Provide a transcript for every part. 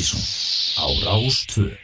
Partíson á Rástvö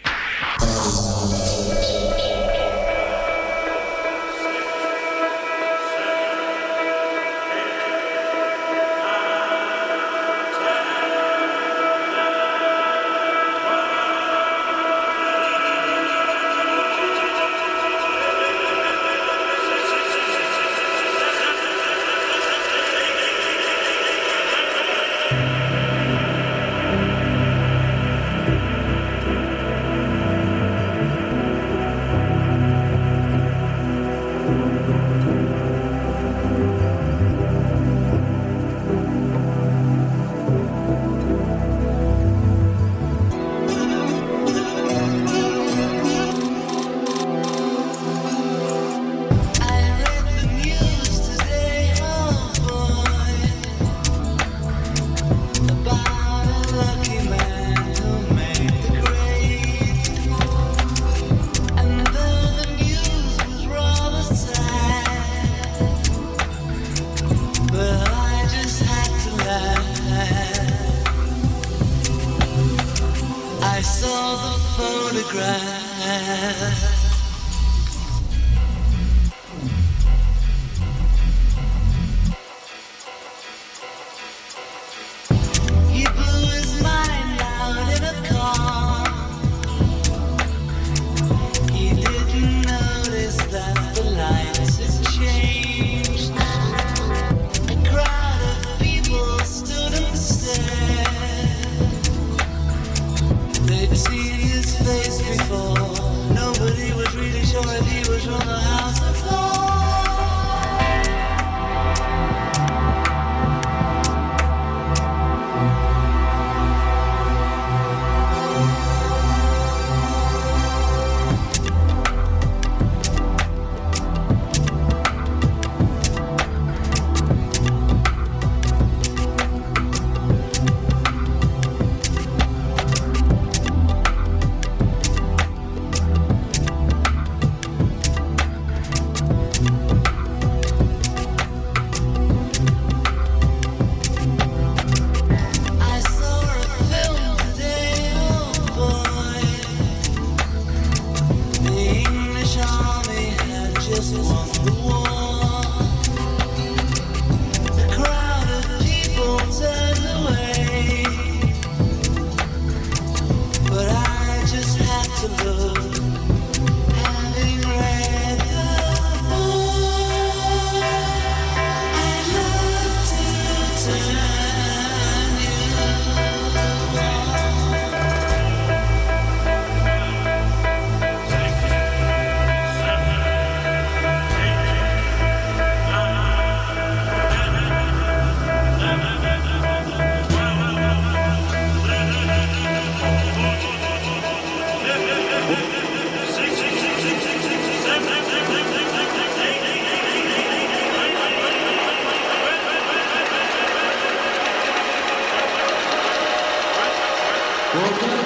Welcome.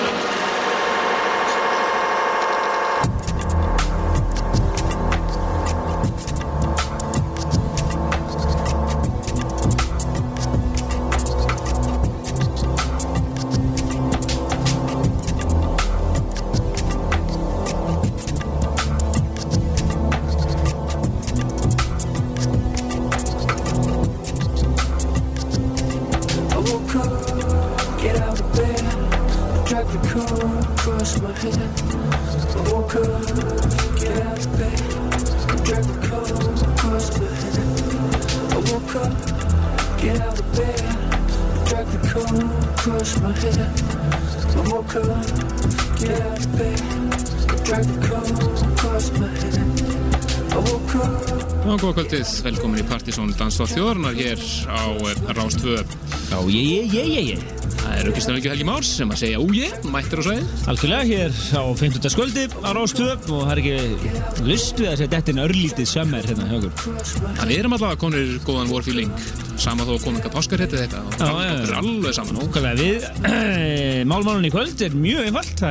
Kvöldið, velkomin í Partíson Dansdóð þjóðarnar hér á eh, Rástvö Já, ég, ég, ég, ég, Það er aukistan ekki Helgi Márs sem að segja úje, mættir og sæði Algjörlega hér á 50. sköldi á Rástvö og það er ekki lust við að segja þetta er örlítið sömmer hérna hjá okkur. Það erum allavega konur góðan vorfíling sama þó konunga páskar heiti þetta og það er alveg saman. Ókvæmlega við Málmálun í kvöld er mjög einfalt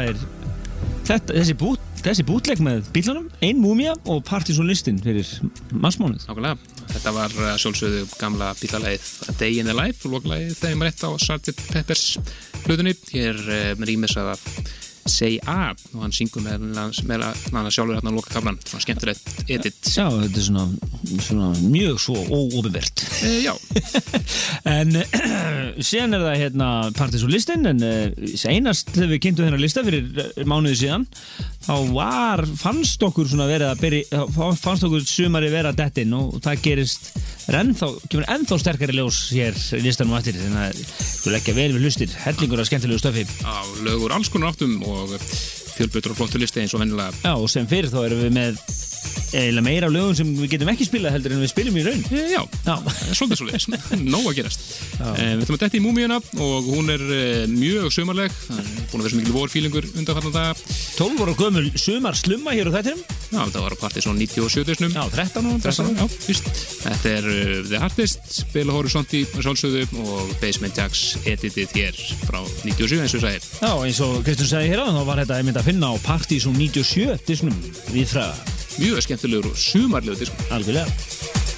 þetta, þessi bút bútleik með bílunum, ein múmia og partysónlistin fyrir Nákvæmlega, þetta var eh, sjálfsögðu gamla bílalæðið Day in the Life, lóklæðið þeim rétt á Sgt. Peppers flutunni hér með rýmis að Say A og hann syngur með hann sjálfur hérna á loka kaflan svona skemmtilegt edit. Já, þetta er svona, svona mjög svo óofinvert e, Já. En síðan er það hérna partysólistinn en einast þegar við kynntum þennan lista fyrir mánuði síðan þá var, fannst okkur svona verið að byrja, fannst okkur sumari vera dettinn og það gerist ennþá, kemur ennþá sterkari ljós hér í listanum eftir þannig að við leggja vel við hlustir. Hellingur af skemmtilegu stöfi á lögur alls konar áttum og fjölbötur og flottu listi eins og vennilega Já og sem fyrir þá erum við með eða meira lögum sem við getum ekki spilað heldur en við spilum í raun. E, Já, Já. svolítið svolítið, nóg að gerast. E, Við ætlum að detti í múmíuna og hún er e, mjög sömarleg það er búin að vera svo mikil vorfílingur undan dag 12 voru gömul sömar slumma hér á þettinum Já, það var að partið svona 97 Já, 13 og 13 Já, fyrst Þetta er uh, The Hardest, Bela Horizonti sjálfsögðu og Basement Jacks editið hér frá 97 eins og sæðir Já, eins og Kristján segði hér á þá var þetta einmitt að finna á partið svona 97 disnum við fræða mjög skemmtilegur og sumarlegu diskur. Algjörlega.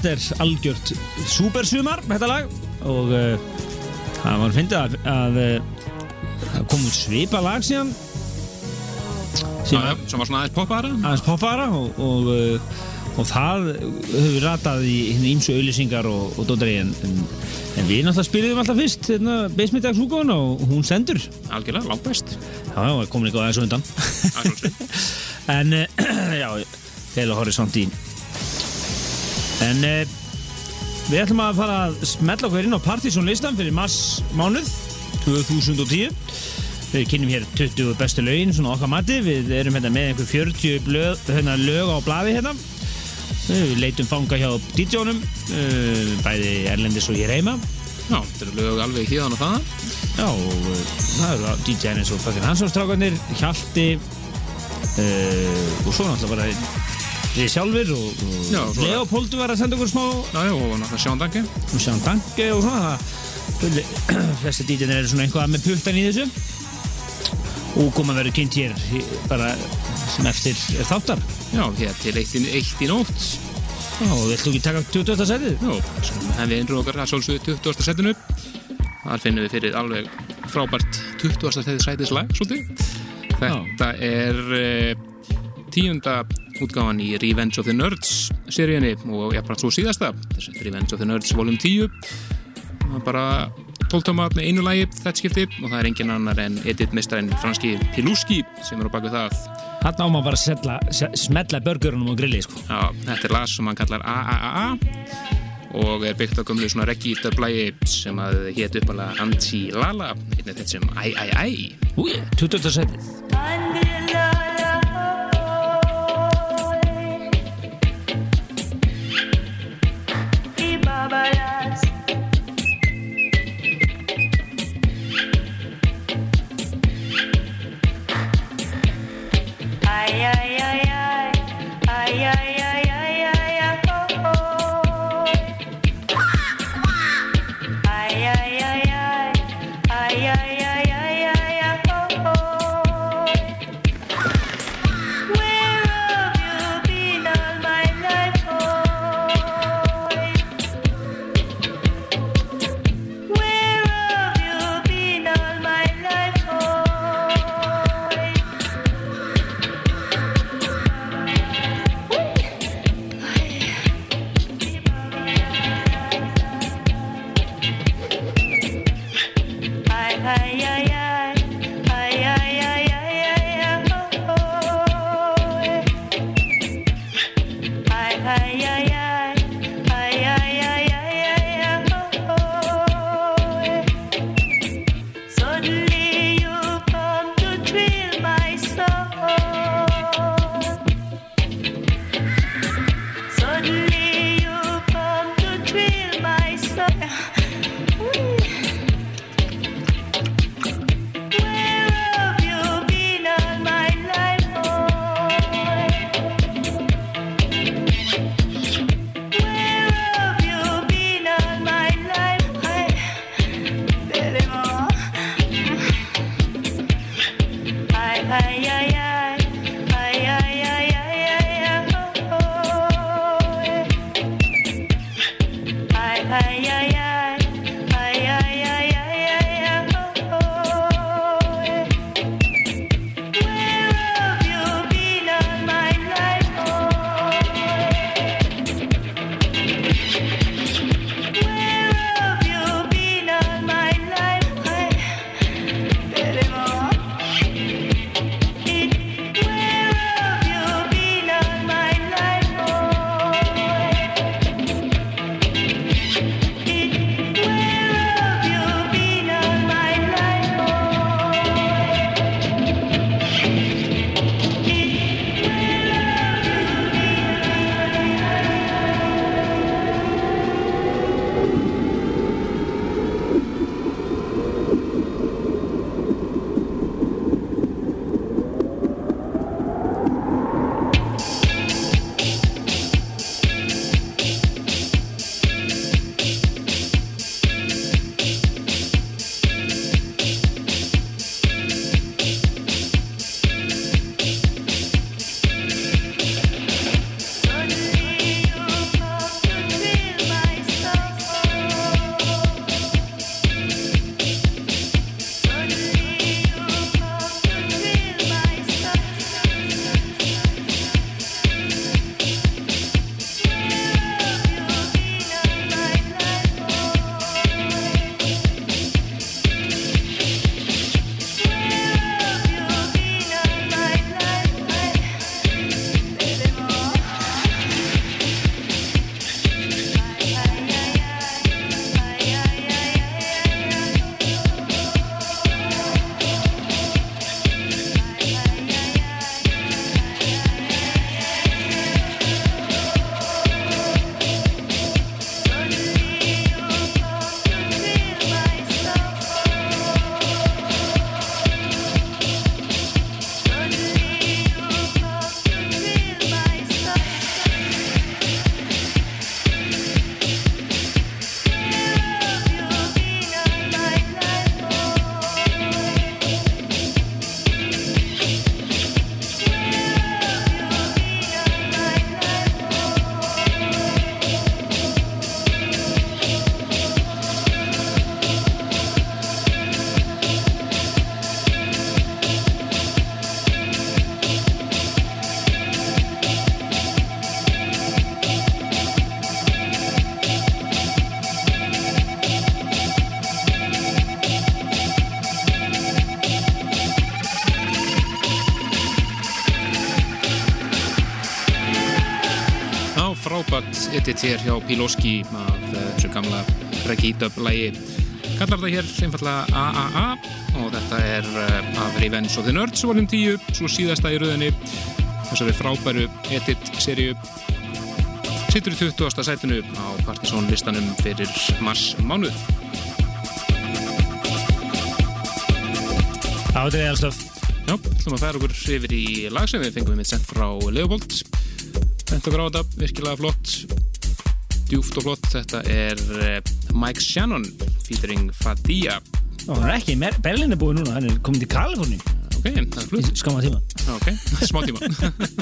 Þetta er algjört supersumar, þetta lag og uh, það var að, að uh, kom út svipa lag síðan. Já, já, sem var svona aðeins poppaðara. Aðeins poppara og, og, uh, og það höfum við ratað í ímsu auðlýsingar og, og dóttari en, en, en við náttúrulega spiliðum alltaf fyrst hérna, beismiðdagsúkon og hún sendur já, Algjörlega, langt best. Já, komin eitthvað aðeins á undan. Að sjálfsögðu. en já, heila horisont í en uh, við ætlum að fara að smetla okkur inn á Partiðsson listan fyrir mars mánuð 2010 við kynum hér 20 bestu lögin svona okkar mati, við erum hérna með einhver 40 lög, hérna, lög á blaði hérna. Við leitum fanga hjá DJ-unum uh, bæði Erlendis og hér heima. Já, þetta eru lög alveg híðan og það Já, og það eru DJ-in eins og fucking Hansson-strákarnir, Hjalti uh, og svo náttúrulega bara við sjálfur og, og Já, Leopoldu var að senda okkur smá Já, já, og náttúrulega Sján Danke og sjá danke og svona það flesti DJ-in eru svona einhvað með puttan í þessu og koma að vera kynnt hér bara sem eftir þáttar Já, hér til eitt í, eitt í nótt Já, og viltu ekki taka 20. setið? Já, sem hefði einrú okkar að sólsögðu 20. setinu Þar finnum við fyrir alveg frábært 20. setið sætislag, svolítið Þetta er uh, tíunda útgáfan í Revenge of the Nerds seríunni og ég bara svo síðasta þessi Revenge of the Nerds volum 10 Það var bara 12 tóma með einu lagi þetta skipti og það er engin annar en Edith Mistrænn franski Piluski sem er á baku það Hann á maður bara að smetla börgurunum og grilli sko. Já, þetta er lag sem hann kallar AAAA og er byggt á gömlu svona reggi döflægi sem að hétt uppalega Anti-Lala einnig þetta sem Æ Æ Æ Úi, 20. life. Edit hér hjá Piloski af eh, þessu gamla reggae dub lægi kallar þetta hér einfallega AAA og þetta er eh, af Revenge of the Nerds volum 10, svo síðasta í rauðinni þessari frábæru edit-seríu sittur í 20. sætinu á Partisan listanum fyrir mars mánuð þetta er eðalstöf. Já, ætlum að færa okkur yfir í lag sem við fengum við mitt sent frá Leopold þetta, virkilega flott djúft og flott þetta er eh, Mike Shannon featuring Fadia hann er ekki Berlín er búið núna, hann er komin til Kaliforni ok, það flutt skamma tíma. ok, smá tíma.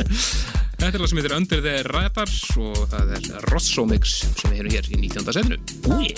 Þetta er lag sem heitir Under the Radar og það er Rosso Mix sem við heyrum hér í 19. setinu Úi,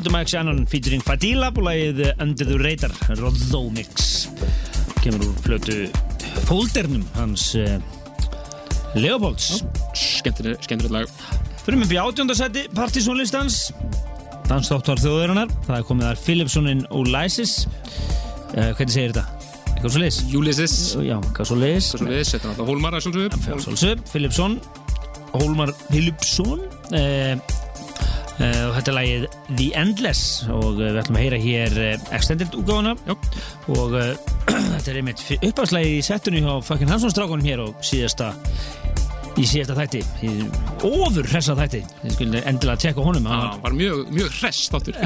þetta er Mike Shannon featuring Fadila og lagið Under the Radar, Rodzo Mix. Kemur úr flötu fóldernum hans uh, Leopolds. Skemmtilegt lag. Fyrir með bjátjóndarsæti partysónlistans. Dansdóttar þjóðurinnar Það er komið þar Philipsonin Olysis uh, hvernig segir þetta? eitthvað svo leis Ulysses. Já, eitthvað svo leis Svo við setjum alltaf Hólmar Fjálsálsöp, Philipsson Hólmar Philipsson uh, uh, og þetta er lagið The Endless og uh, við ætlum að heyra hér uh, extended útgáfuna. Já. og þetta er einmitt uppafslægi í settunni hjá fucking Hansson strákunum hér og síðasta í síðasta þætti. Í ofur hressa þætti. Þið skulle endilega tjekka á honum. Hann Það var mjög, mjög hress þáttur.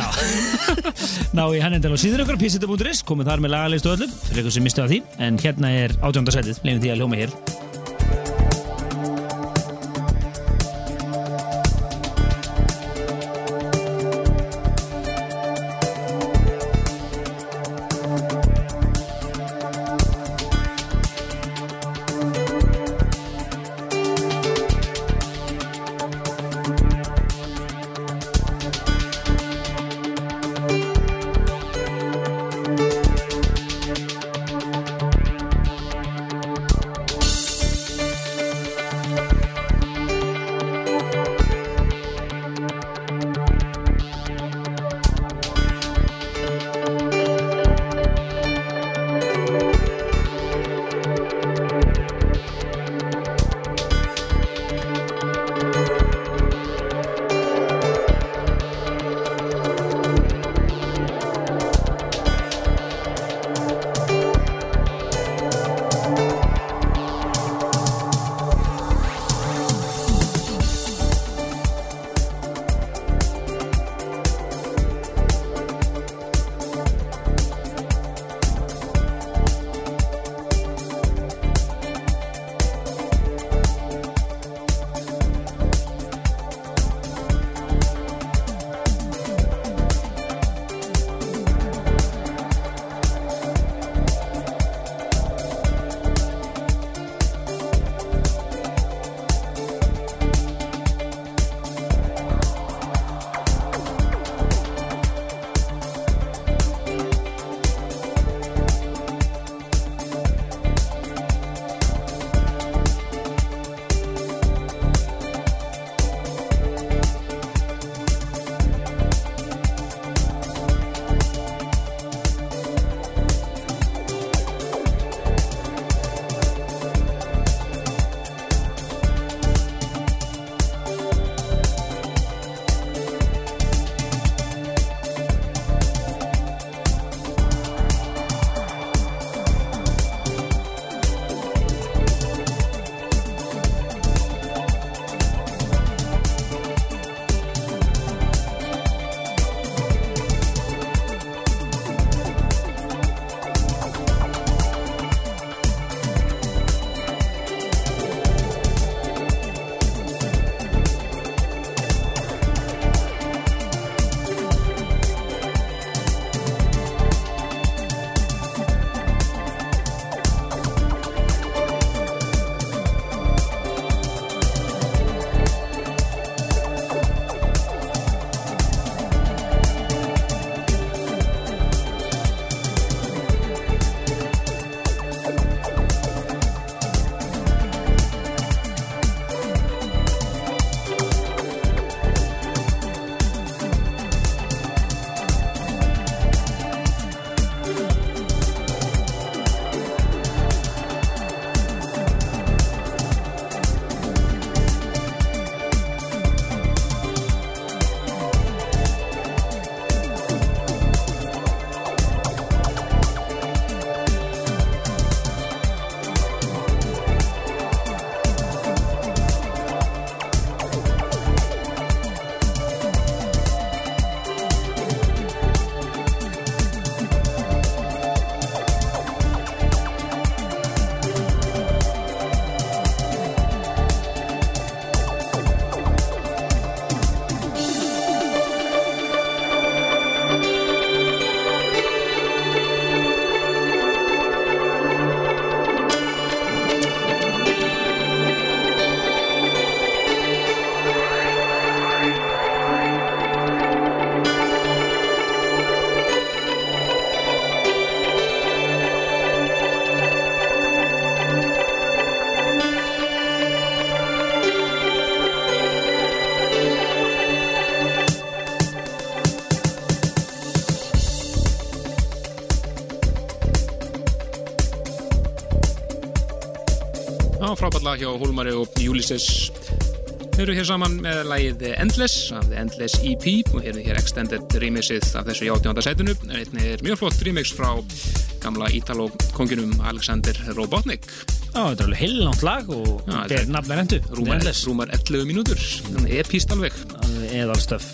Ná í hann endilega á síður ykkur písita.is komið þar með lagalistu öllu fyrir ykkur sem mistu af því. En hérna er átjónda setið leifum því að ljóma hér frábætla hjá Hólmari og Ulysses. Þeir eru hér saman með lagið Endless af The Endless EP og hér er hér extended remixið af þessu 18. sætinu. En einnig er mjög flott remix frá gamla Ítalo-konginum Alexander Robotnik. Já, þetta er alveg heilnátt lag og þetta er nafn með rendu rúmar, rúmar 11 mínútur. Epíst alveg. Eðalstöf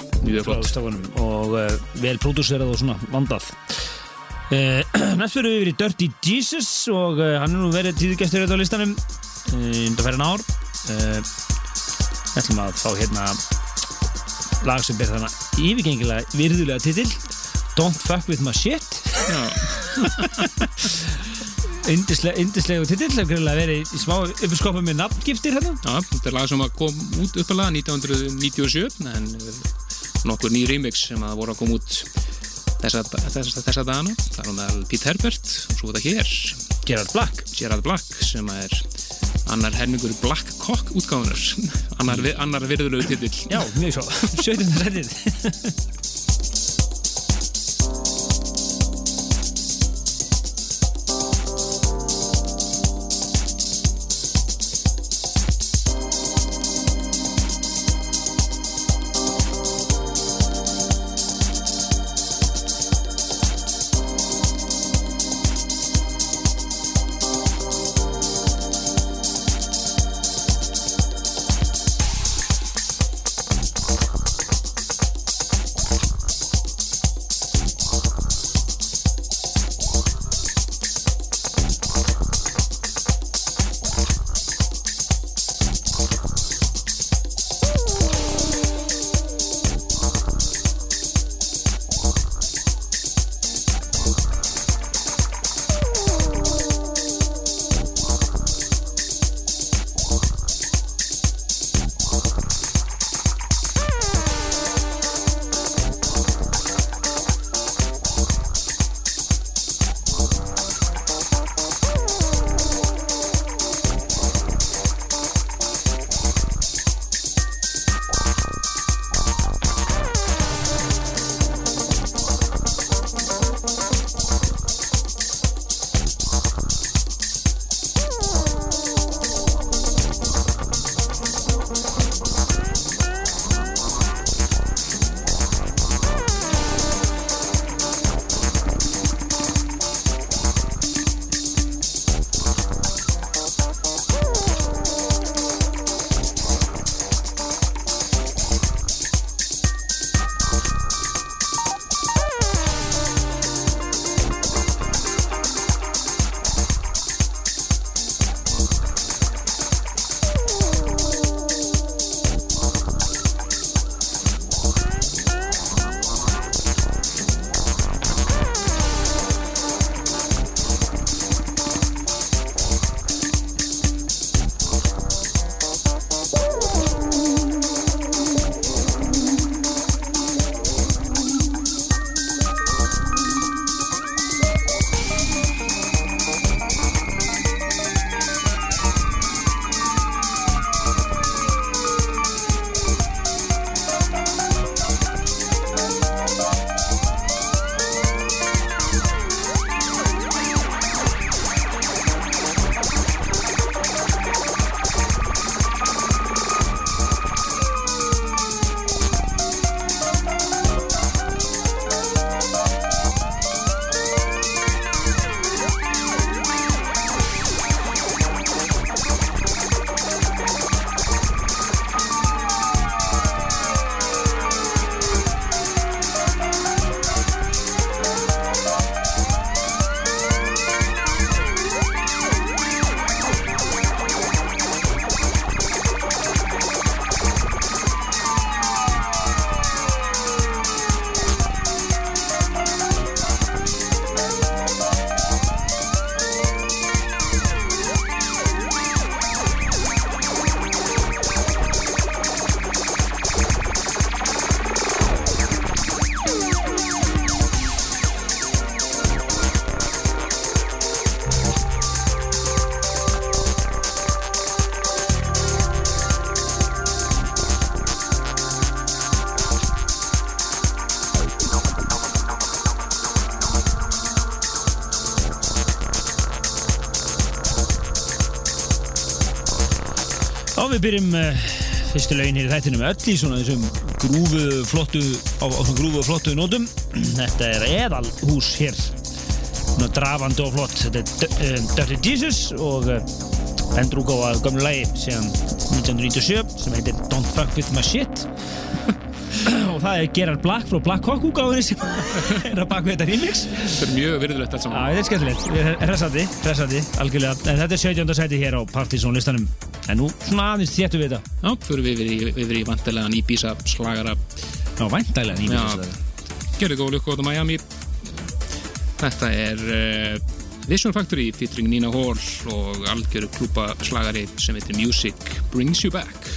og uh, vel pródúserað og svona vandað. Uh, Næst fyrir við yfir í Dirty Jesus og uh, hann er nú verið tíðgæstur þetta á listanum uh, undanferðin ár. Uh, Við ætlum að fá hérna lag sem ber þannig yfirgengilega virðulega titill Don't fuck with my shit. Já, Indisle, Indislegu titill sem greinlega verið í smá uppskopum með nafngiftir hérna. Já, þetta er lag sem kom út uppalega 1997 en eh, nokkur ný remix sem að voru að koma út þessa, þessa, þessa dagana. Þar er meðal Pete Herbert og svo þetta hér. Gerard Black. Gerard Black sem er annar herningur Black Cock útgáðunar annar, annar virðulegu titill. Já, mjög svo. 17. sætið við byrjum uh, fyrstu lögin hér í þættinum öll í svona þessum grúfu flottu á, á svona grúfu flottu nótum. Þetta er eðal hús hér. Svona drafandi og flott. Þetta er uh, Dirty Jesus og uh, endrúgáfa gömlu lagi síðan 1997 sem heitir Don't Fuck With My Shit og það er Gerard Black frá Black Hawk úgáfinni sem er að baka þetta remix Þetta er mjög virðulegt allt saman. þetta er skemmtilegt, hressandi, hressandi, algjörlega, en þetta er 17. sæti hér á Partizón listanum, en nú svona aðeins þéttu við þetta, Já, fyrir við yfir í, vantilegan Ibiza slagara. já, Já. nýmið þetta. Gerði góð lukku á Miami. Þetta er uh, Vision Factory featuring Nina Hall og algjöru klúpa slagari sem heitir Music Brings You Back.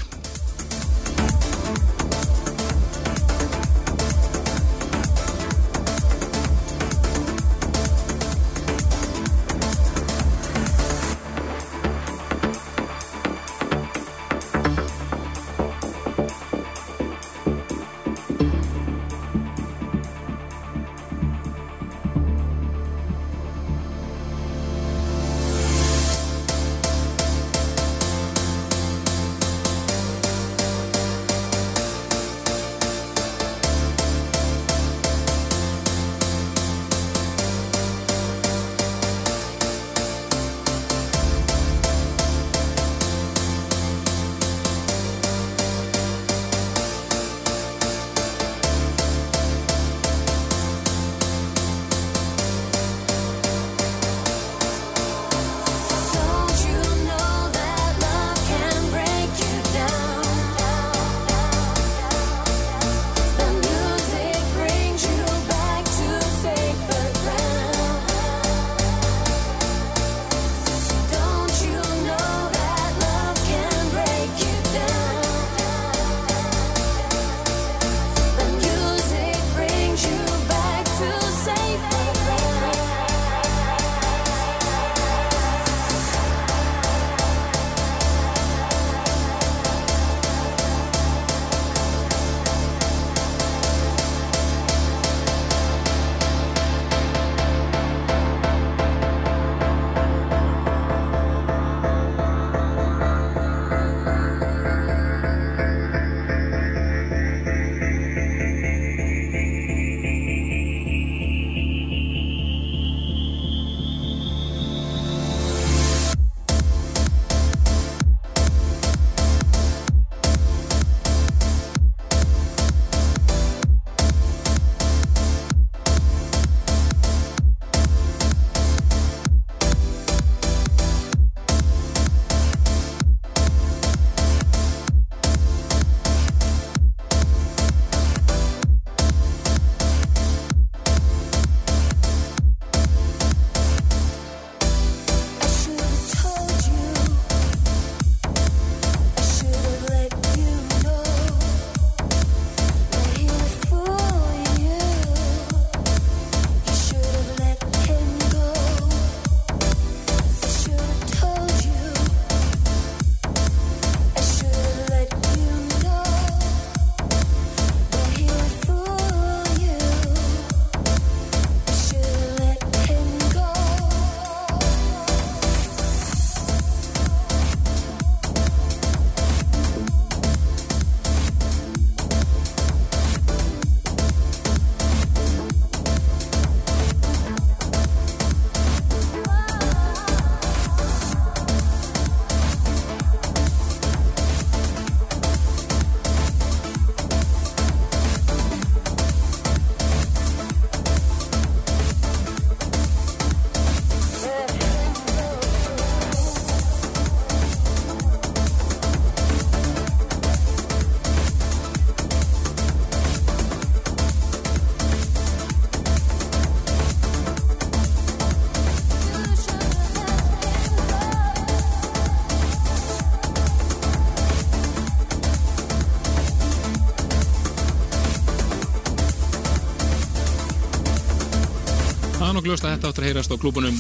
Það er nokkuð ljóst að þetta áttur að heyrast á klúbunum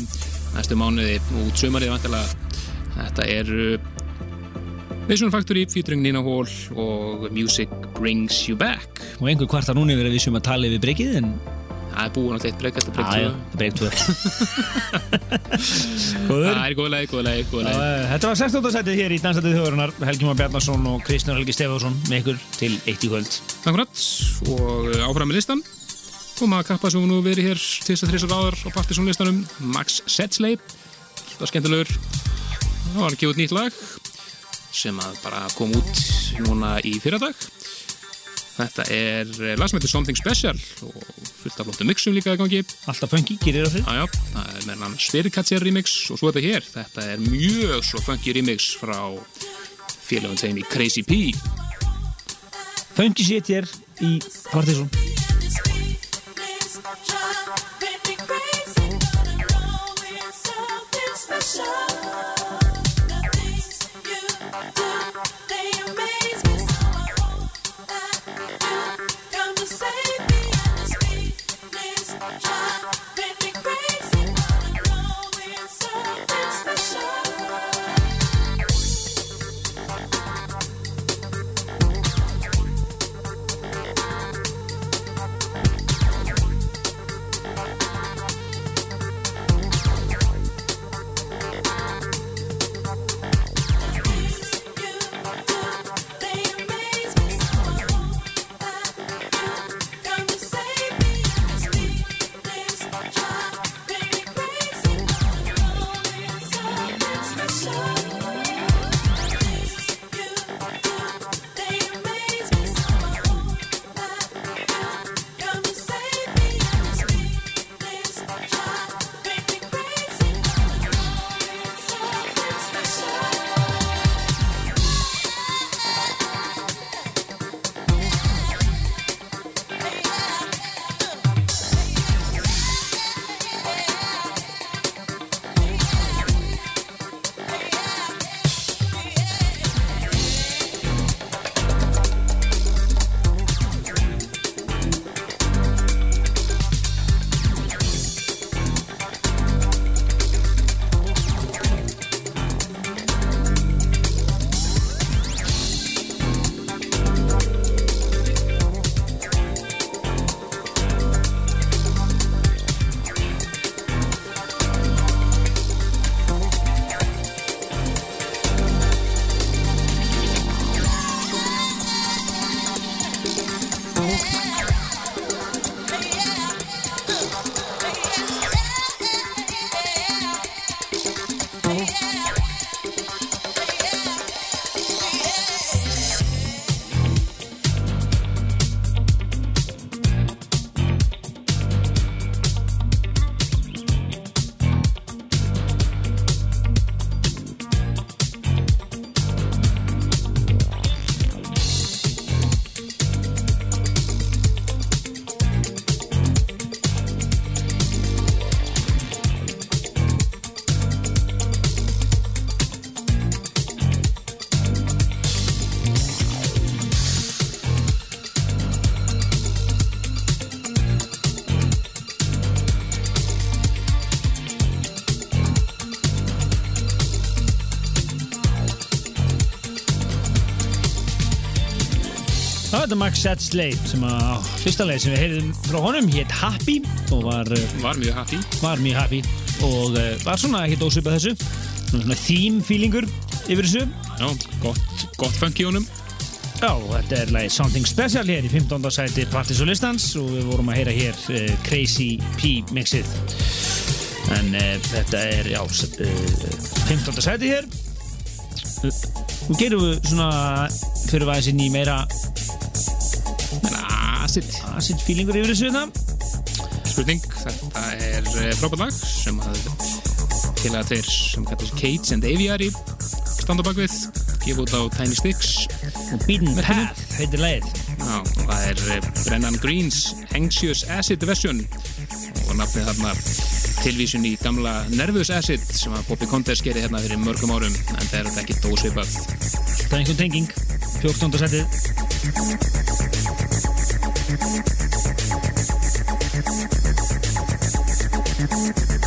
næstu mánuði út sumarið vantilega. Þetta er uh, Vision Factory featuring Nina Hall og Music Brings You Back. Og einhver kvartar núna yfir að við séum að tala yfir breykið, en Það er búin að eitt breyk já, tvö. breyk 2 Góður Það er góð leið, góð leið, góð leið Já, Þetta var 16. sætið hér í Dansætið þjóðurinnar Helgi Már Bjarnason og Kristján Helgi Stefánsson með ykkur til eitt í kvöld Akkurat, og uh, áfram með listan og maður kappa sem nú verið hér til þess að þrjusar áður á Partiðsson listanum Max Setsley var skemmtilegur. Það var gefa út nýtt lag sem að bara kom út núna í fyrradag. Þetta er eh, heitir Something Special og fullt af flottu mixum líka í gangi. Alltaf funky, gerir það fyrir Jájá, það er með hann Styrkatsér remix og svo þetta hér, þetta er mjög svo funky remix frá félagum í Crazy P. Funky shit hér í Partiðsson Það Max Setsley sem að fyrsta leið sem við heyrðum frá honum hétt Happy og var, uh, var mjög happy var mjög happy og uh, var svona ekkert ósvipað þessu svona, theme feelingur yfir þessu Já, gott, gott funk í honum Já, þetta er lagið Something Special hér í 15. sæti Partis og Listans og við vorum að heyra hér uh, Crazy P mixið en uh, þetta er, já, s- uh, 15. sæti hér Nú gerum við svona fyrir aðeins inn í meira acid feelingur yfir þessu þetta spurning, þetta er eh, frábært lag sem að félaga þeir sem kallast Cates and Aviary standa bak við, gefa út á Tiny Sticks. Og Beaten Path heitir Já, það er eh, Brennan Greens Anxious Acid version. Og nafnið þarna tilvísun í gamla Nervous Acid sem að Bobby Contest gerði hérna fyrir mörgum árum. En það er ekki dósvipað. Það er einhvern tenging. 14. setið Thank you.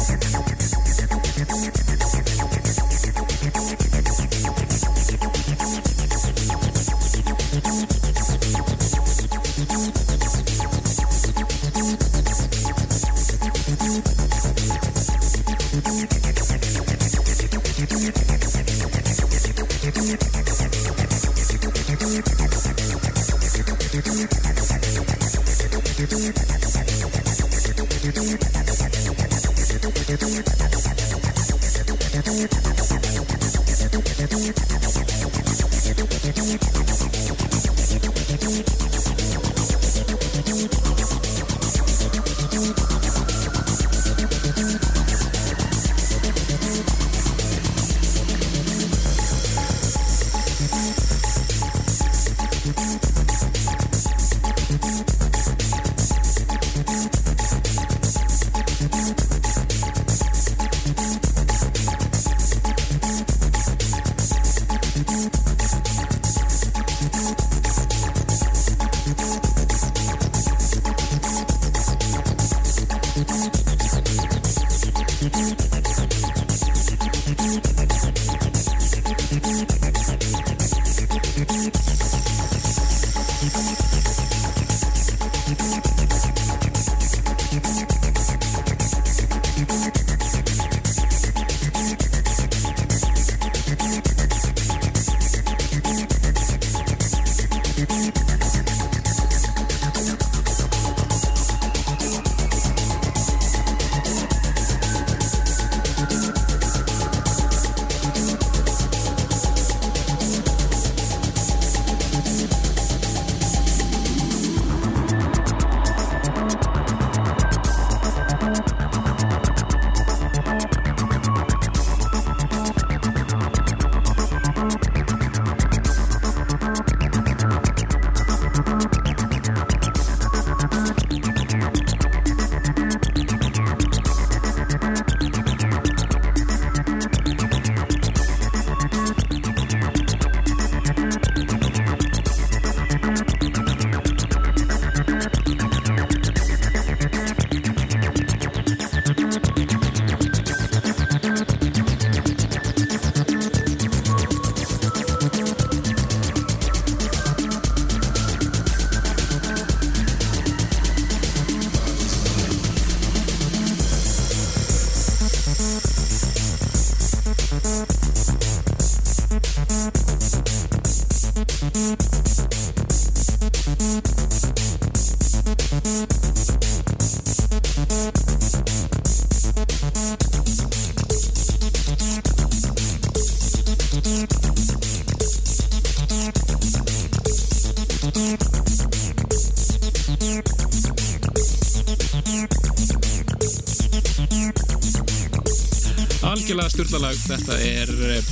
Algjörlega styrlalag þetta er eh,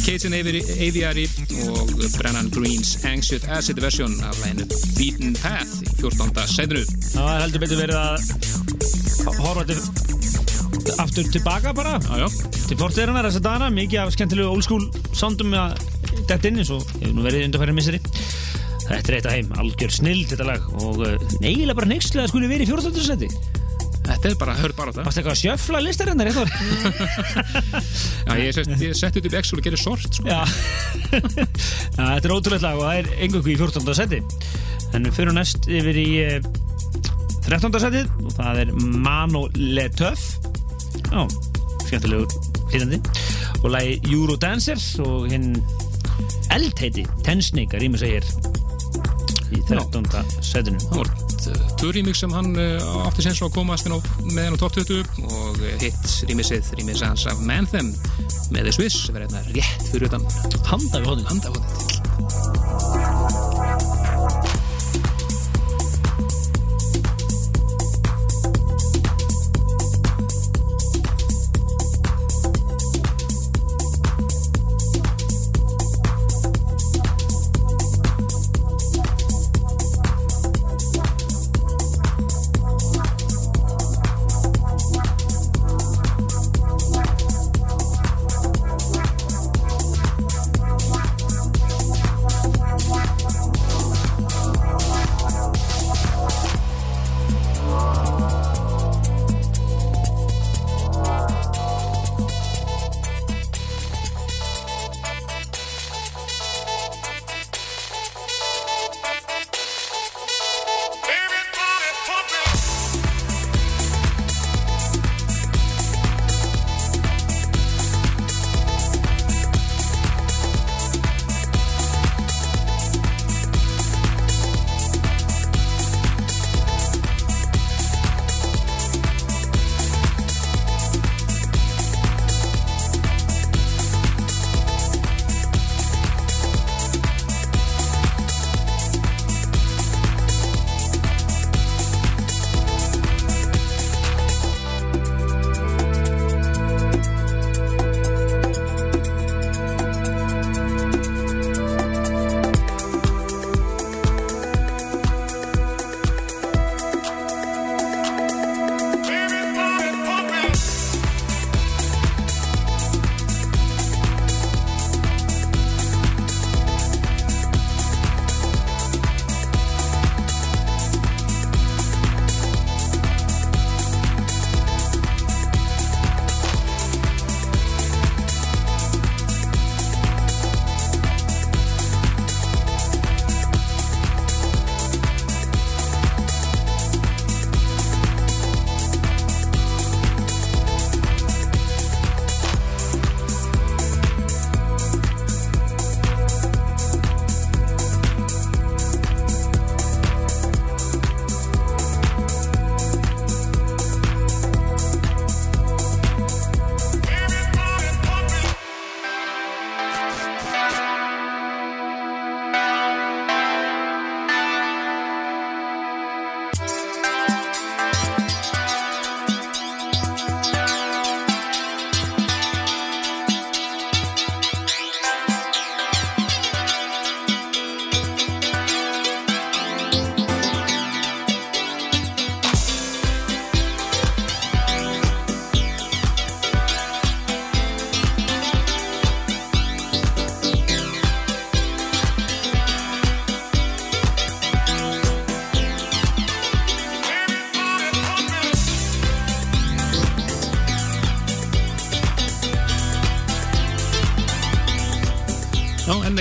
Cajun Avi- Aviary og Brennan Greens Anxious Acid version af læginu Beaten Path í 14. sætinu Það heldur betur verið að horfa til aftur tilbaka bara Já, já, til fortiðarinnar þessa dagana, mikið af skemmtilegu old school soundum að detta inn eins og hefur nú verið undarfæri misseri Þetta er eitt af heim, algjör snill þetta lag og uh, eiginlega bara neykslega að skuli verið í 14. seti þetta er bara, hör bara það Varst eitthvað að sjöfla listarinnar eitthvað? Já, ég, sett, ég setti upp Excel og gerir sort sko. Já. Þetta er ótrúlega lag og það er engungu í 14. seti en fyrir næst yfir í uh, 13. setið og það er Mano Le Teuf Já, skemmtilegur hlýtandi og lagi Eurodancer og hinn eldheiti Tensnik að rýma segir í 13. setinu Það voru uh, tvö remix sem hann uh, átti sens á að komast inn á, með henn á top 20 og uh, hitt remixið hans af Manthem með The Swiss er hérna rétt fyrir utan. Handa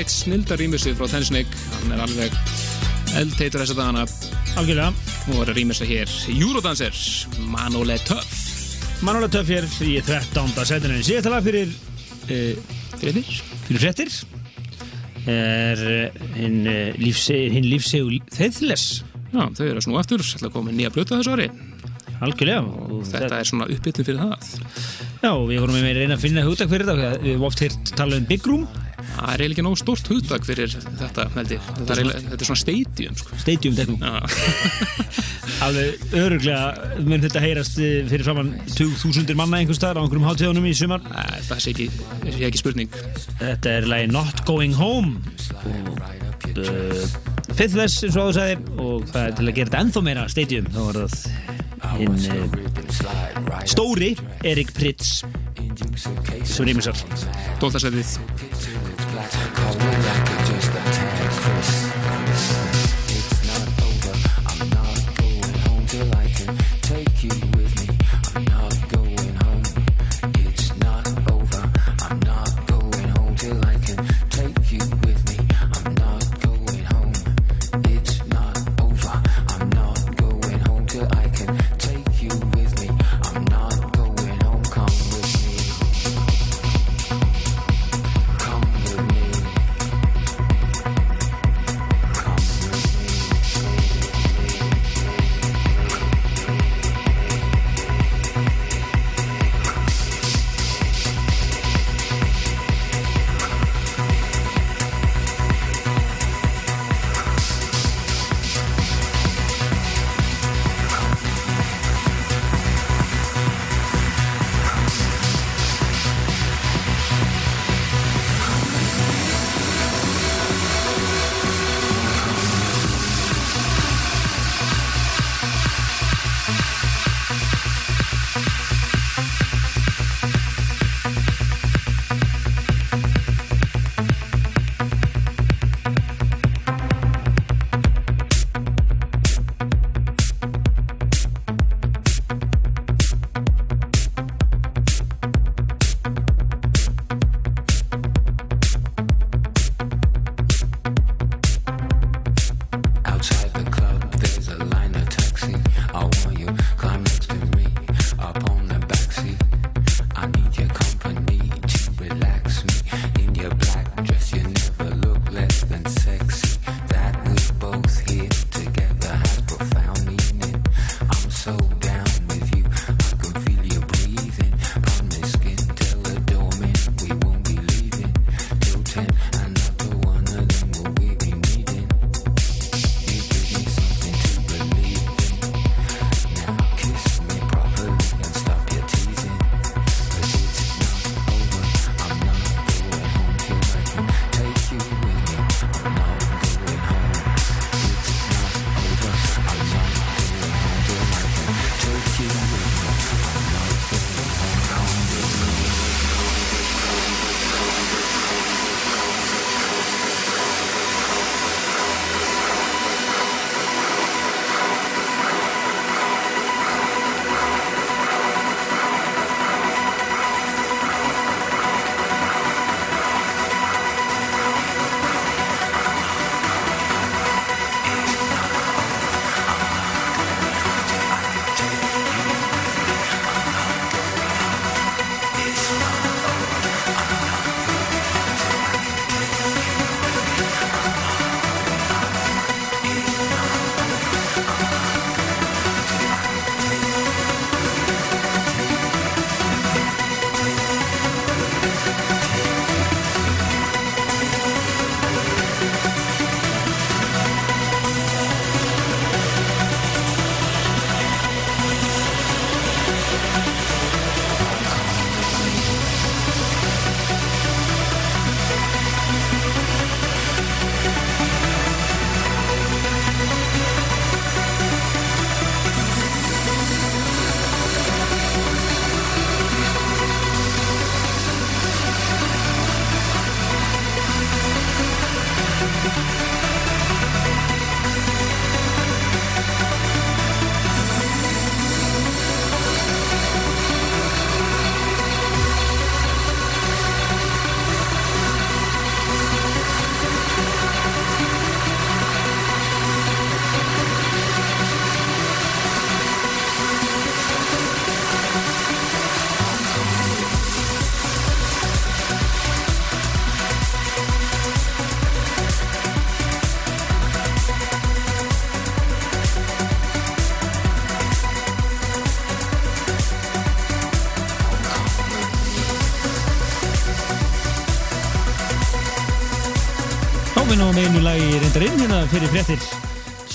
eitt snildar rýmissi frá Ten Snake hann er alveg eldteitur þess að dagana Algjörlega. og er að rýmissa hér Eurodancer, Manole Töff Manuela Töff hér í 13. setinu. Síðasta lag fyrir, uh, fyrir fyrir frettir er uh, hinn uh, lífsegu, hinn lífsegu þeðles. Já, þau eru að snú aftur, ætla að koma með nýja blöta þessu ári Algjörlega. og þetta er svona uppbytun fyrir það Já, við vorum með að reyna að finna hugtak fyrir þetta. Við hefum oft heyrt tala um Big Room, Það er eiginlega ekki nóg stórt hugtak fyrir þetta, held ég. Þetta er, þetta er svona stadium, sko. Stadium. Já, Alveg öruglega mun þetta heyrast eh, fyrir framann 20.000 manna einhvers staðar á einhverjum hátíðunum í sumar. það sé ekki, ekki spurning. Þetta er lagi Not Going Home og uh, Faithless eins og áður sagðir og það er til að gera þetta ennþá meira stadium þá var það hinn uh, stóri Erik Pritz sem rýmisar that, cause we're like just a text.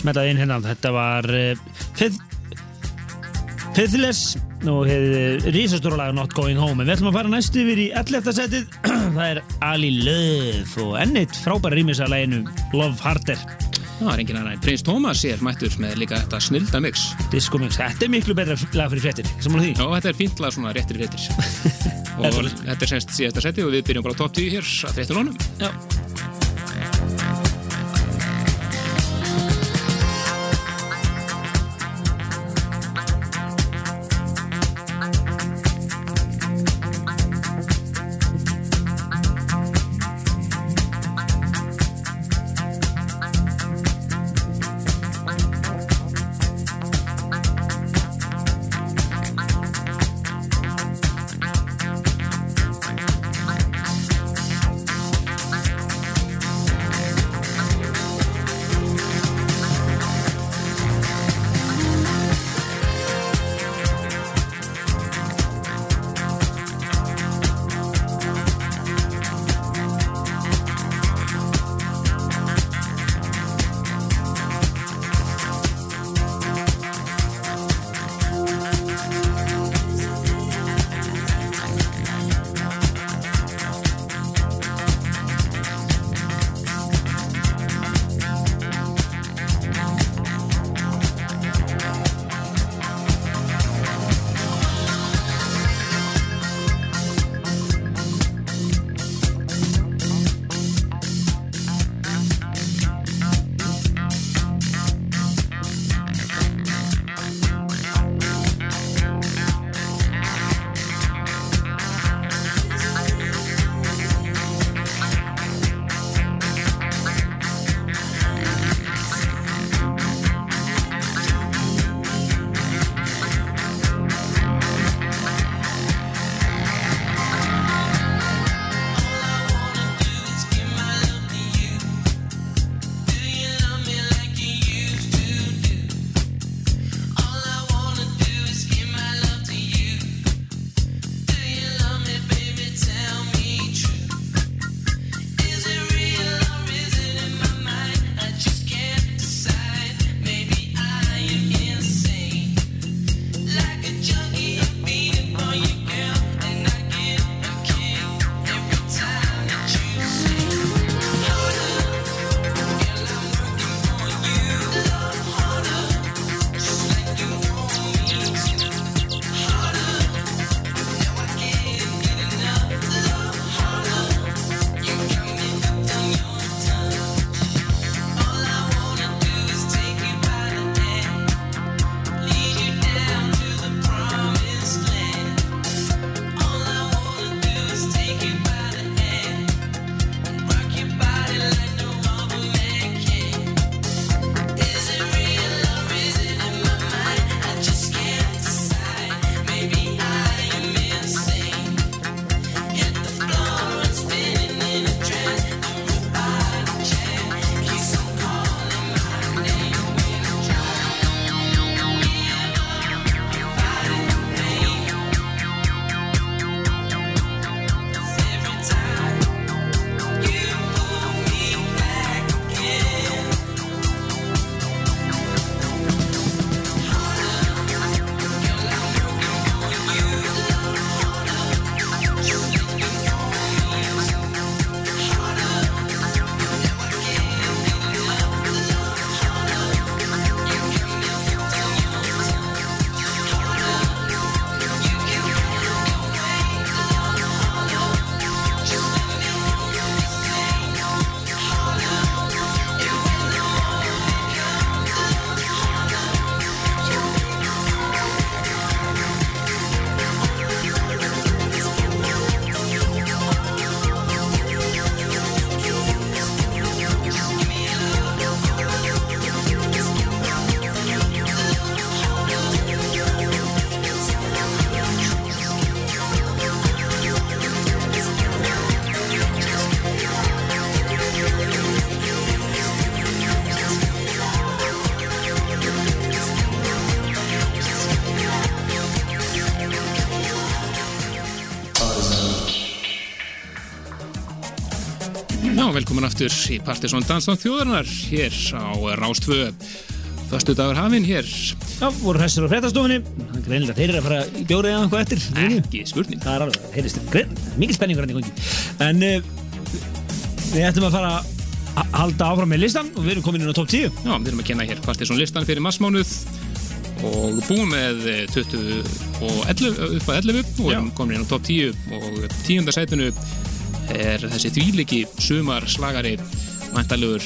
Smetaði inn hérna, þetta var Fith Pithless og hefði risastóra lag Not Going Home. En við ætlum að fara næst yfir í 11. setið. Það er Ali Love og ennitt frábæra rýmis að laginu Love Harder. Það var engin en Prins Thomas er mættur með líka þetta snilda mix. Disco Mix, þetta er miklu betra lag fyrir því? Já, þetta er fínt lag svona réttir fréttir. Og Þetta er- semst síðasta seti og við byrjum bara top 10 hér að fréttir honum Já. Aftur í Partiðsson Dansdótt þjóðarnar hér á Rástvö Föstu dagur hafinn hér. Já, voru hressir á er greinilega þeir eru að fara í bjórið eða eitthvað eftir. Ekki spurning. Það er alveg, heyrðist, grein, mikil spenningur hann í gangi. En uh, við ættum að fara að halda áfram með listan og við erum komin inn á top 10 Já, við erum að kenna hér Partiðsson listan fyrir massmánuð og búum með eh, 20 og 11, upp að 11 og erum komin inn á top 10 og tíunda sætinu er þessi þvíliki sumar slagari mæntalugur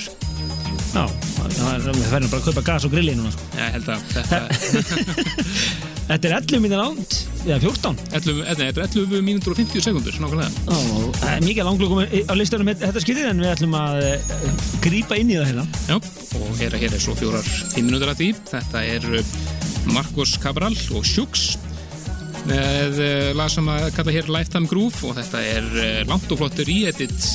Já, það er, færum bara að kaupa gas og grilli núna sko. ég held að þetta Þetta er 11 mínir ánd, eða 14 11, nei, þetta er 11 mínútur og 50 sekundur nákvæmlega. Já, það er mikið langlugum á listanum þetta skiptið en við ætlum að uh, grípa inn í það hérna. Já, og hér, hér er svo fjórar 5 minútur að því. Þetta er Marcos Cabral og Sjúks með uh, lag sem að kalla hér Lifetime Groove og þetta er uh, langt og flottur re-edit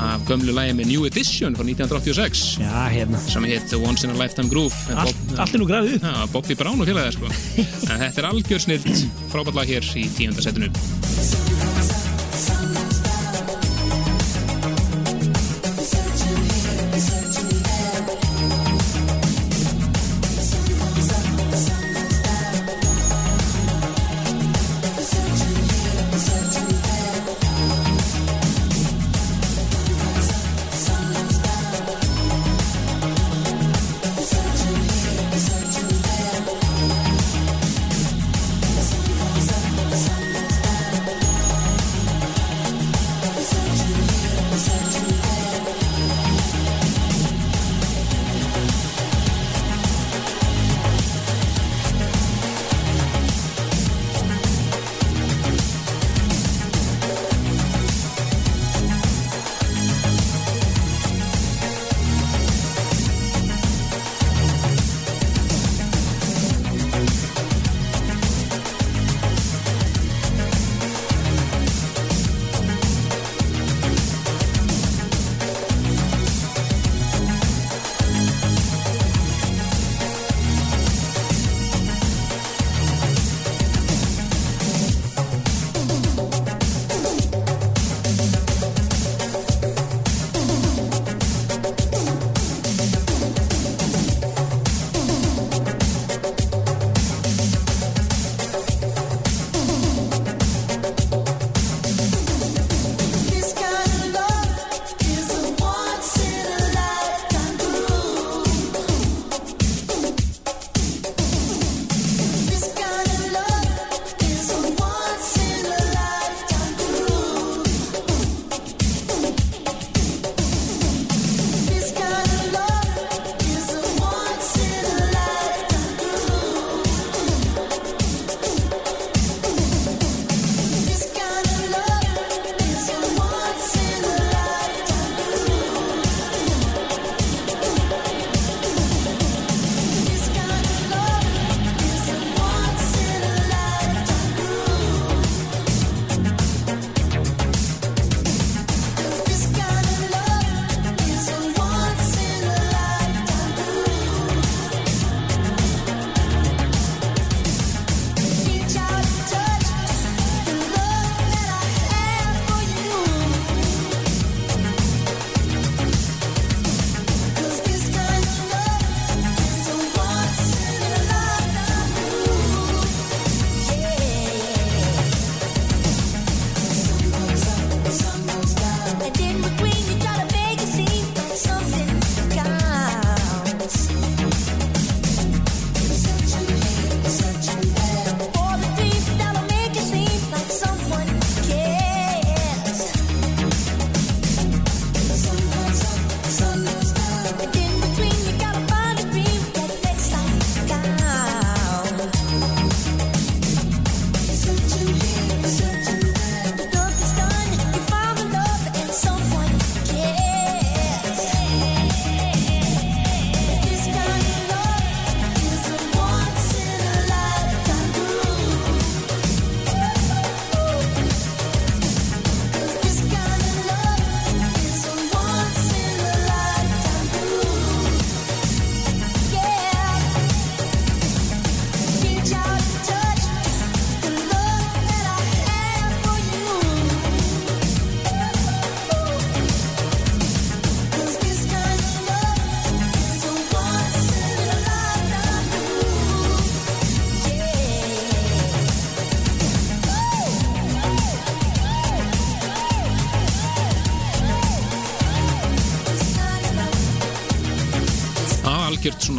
af gömlu lagi með New Edition frá 1986 Já, hérna. Sem heit Once in a Lifetime Groove. Allt, allt er nú Já, Bobby Brown og félagar sko. Þetta er algjör snilt frábært lag hér í tíunda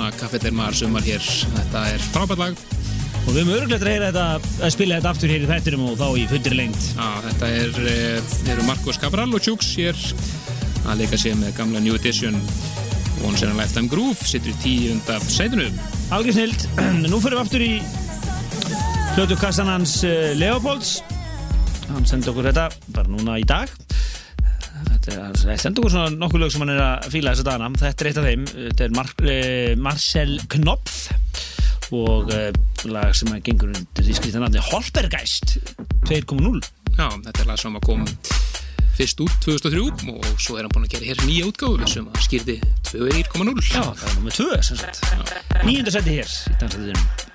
svona kaffetermar sumar hér þetta er frábært lag Og við höfum örgulegt að heyra þetta, að spila þetta aftur hér í þættinum og þá í fundir lengt. Já, þetta er, eh, eru Marcos Cabral og Chooks hér að leika sér með gamla New Edition Once in a Lifetime Groove sittur í tíunda sætinu Algjör snild. Nú fyrir við aftur í hljótukassan hans uh, Leopolds. Hann sendi okkur þetta bara núna í dag. Hann sendi okkur svona nokkuð lög sem hann er að fíla þessa dagana. Þetta er eitt af þeim. Þetta er Mar uh, Marcel Knopf og uh, lag sem að gengur undir því skrýta nafni Holbergeist 2.0. Já, þetta er lag sem að kom fyrst út 2003 og svo er hann búinn að gera hér nýja útgáfu sem að skýrði 2.0 Já, það er nummið 2 sem sagt. Nýjunda seti hér í dansættinum.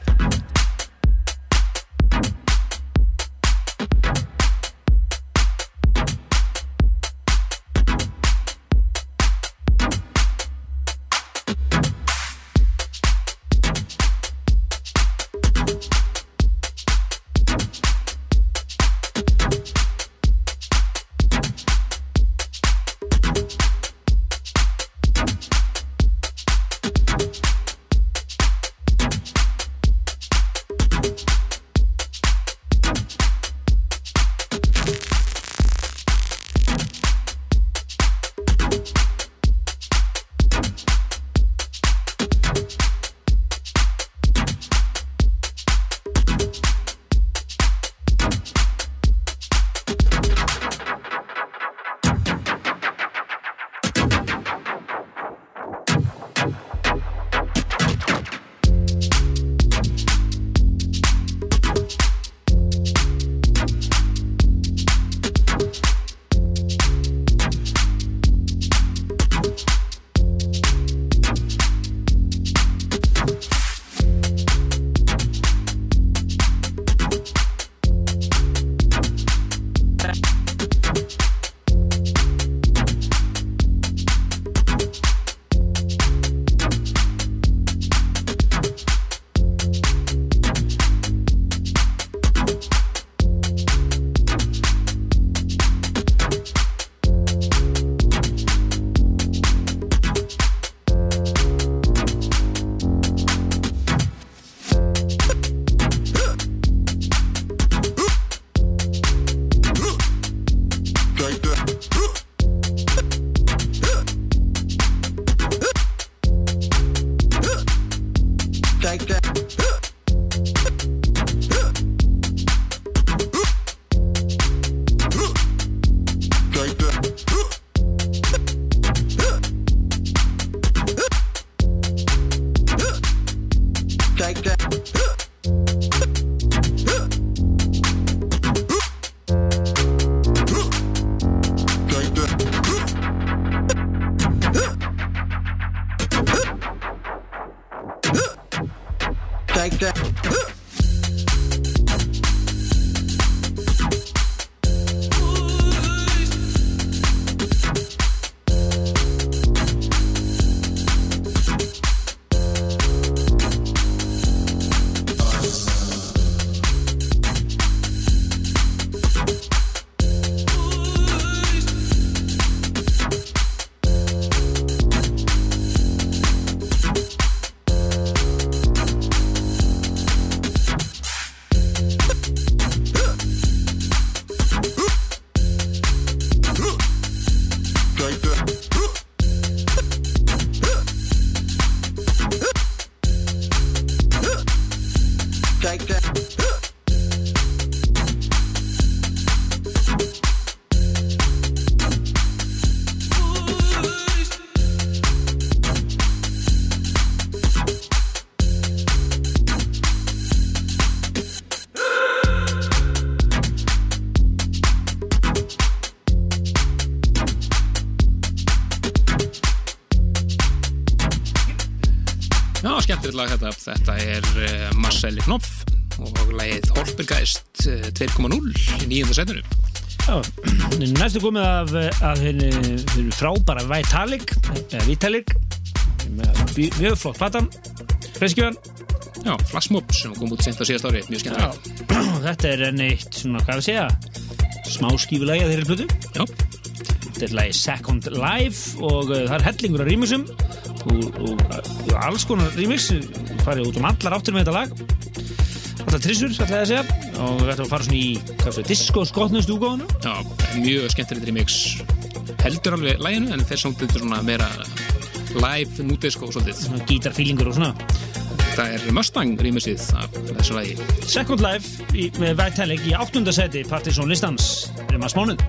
Af, af henni henni frábæra Vitalik Vitalik. Mjög flott platan. Freskjöðan Já, Flassmob sem kom út sent á síðast ári, mjög skemmtilegt. þetta er enn eitt svona, hvað við segja smá skífulægi að þeirri plötu. Þetta er lagi Second Life og uh, það er hellingur af rýmusum og, og, og alls konar remix. Farið út um allar áttir með þetta lag. Allar trissur, ætlaði að segja. Og við ætlum að fara svona í hvað fyrir, disco skotnust úgáðuna Já, mjög skemmtilegt remix heldur alveg læginu en þeir sóndu þetta svona meira live núdisko svolítið. Gítarfílingur og svona. Það er Mustang remixið af þessu lægi Second Life í, með Vitalik í áttunda seti Partisan listans. Um að smánuð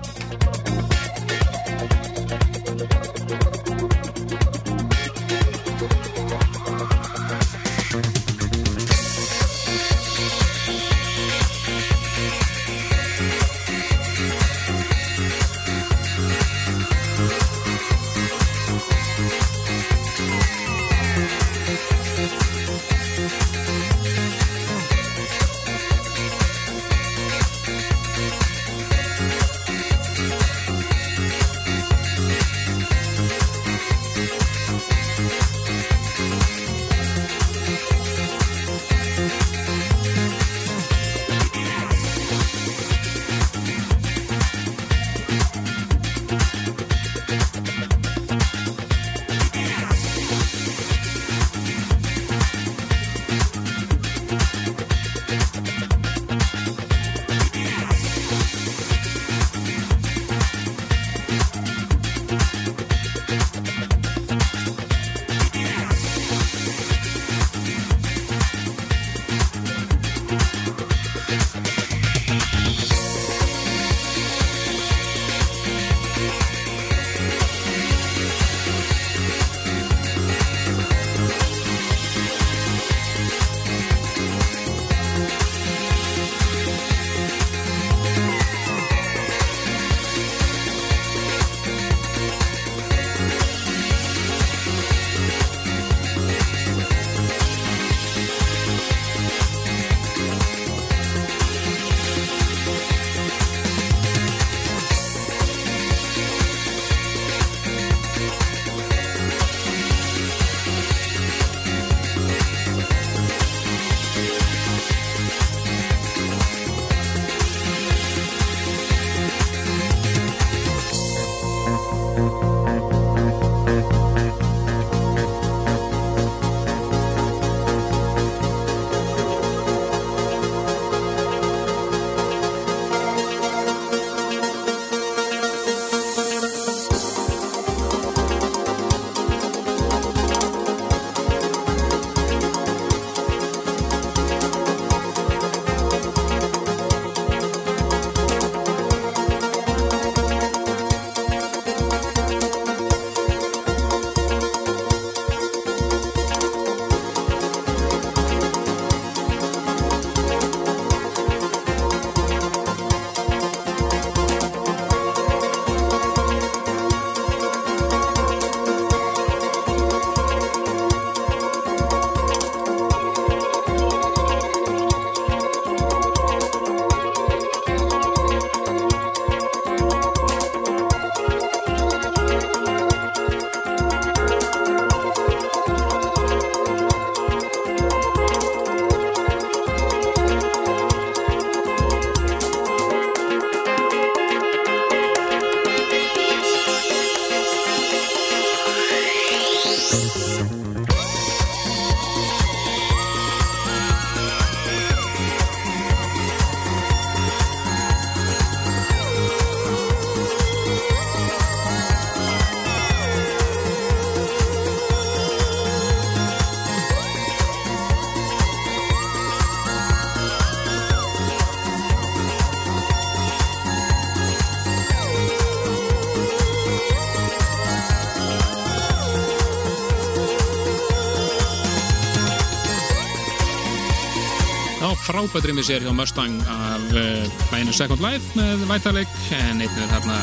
frábært rýmis er hjá Mustang af uh, læginu Second Life með Vitalik en einnig er þarna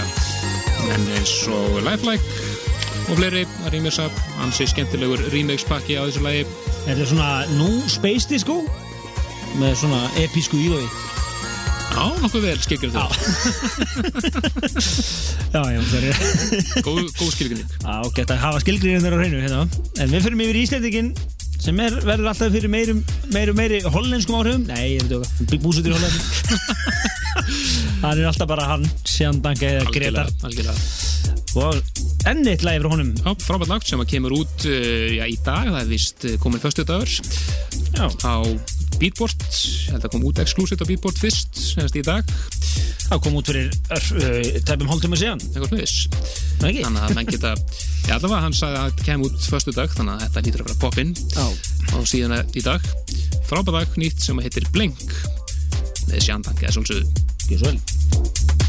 menn eins og Lifelike og fleiri. Að rýmisa ansi skemmtilegur remix pakki á þessu lægi Er þetta svona nú space disco með svona episku ílói Já, nokkuð vel skilgjur þau Já, já, það er góð, góð skilgjurning Já, gett að hafa skilgriðin þeirra á hreinu hérna. En við fyrir yfir í Íslandingin sem er, verður alltaf fyrir meirum, meirum meiri hollenskum áhrifum? Nei, ég veit ekki, búsutur í Hollandi. Hann er alltaf bara hann, Sján Danka eða Gretar. algjörlega. Og enn eitt lagi frá honum. Já, frábært lagt sem að kemur út uh, já, í dag, það er vist uh, komin föstu dagur Já, á Beatport, ég held að kom út exklusít á Beatport fyrst, semast í dag. Það kom út fyrir uh, tæpum hálftíma síðan. Þannig að menn geta já, allavega hann sagði að þetta kem út föstu dag þannig að þetta lítur að vera poppinn Já, á síðan í dag frábært lag nýtt sem heitir Blink. Með sjandang eða svolsögðu ekki svo vel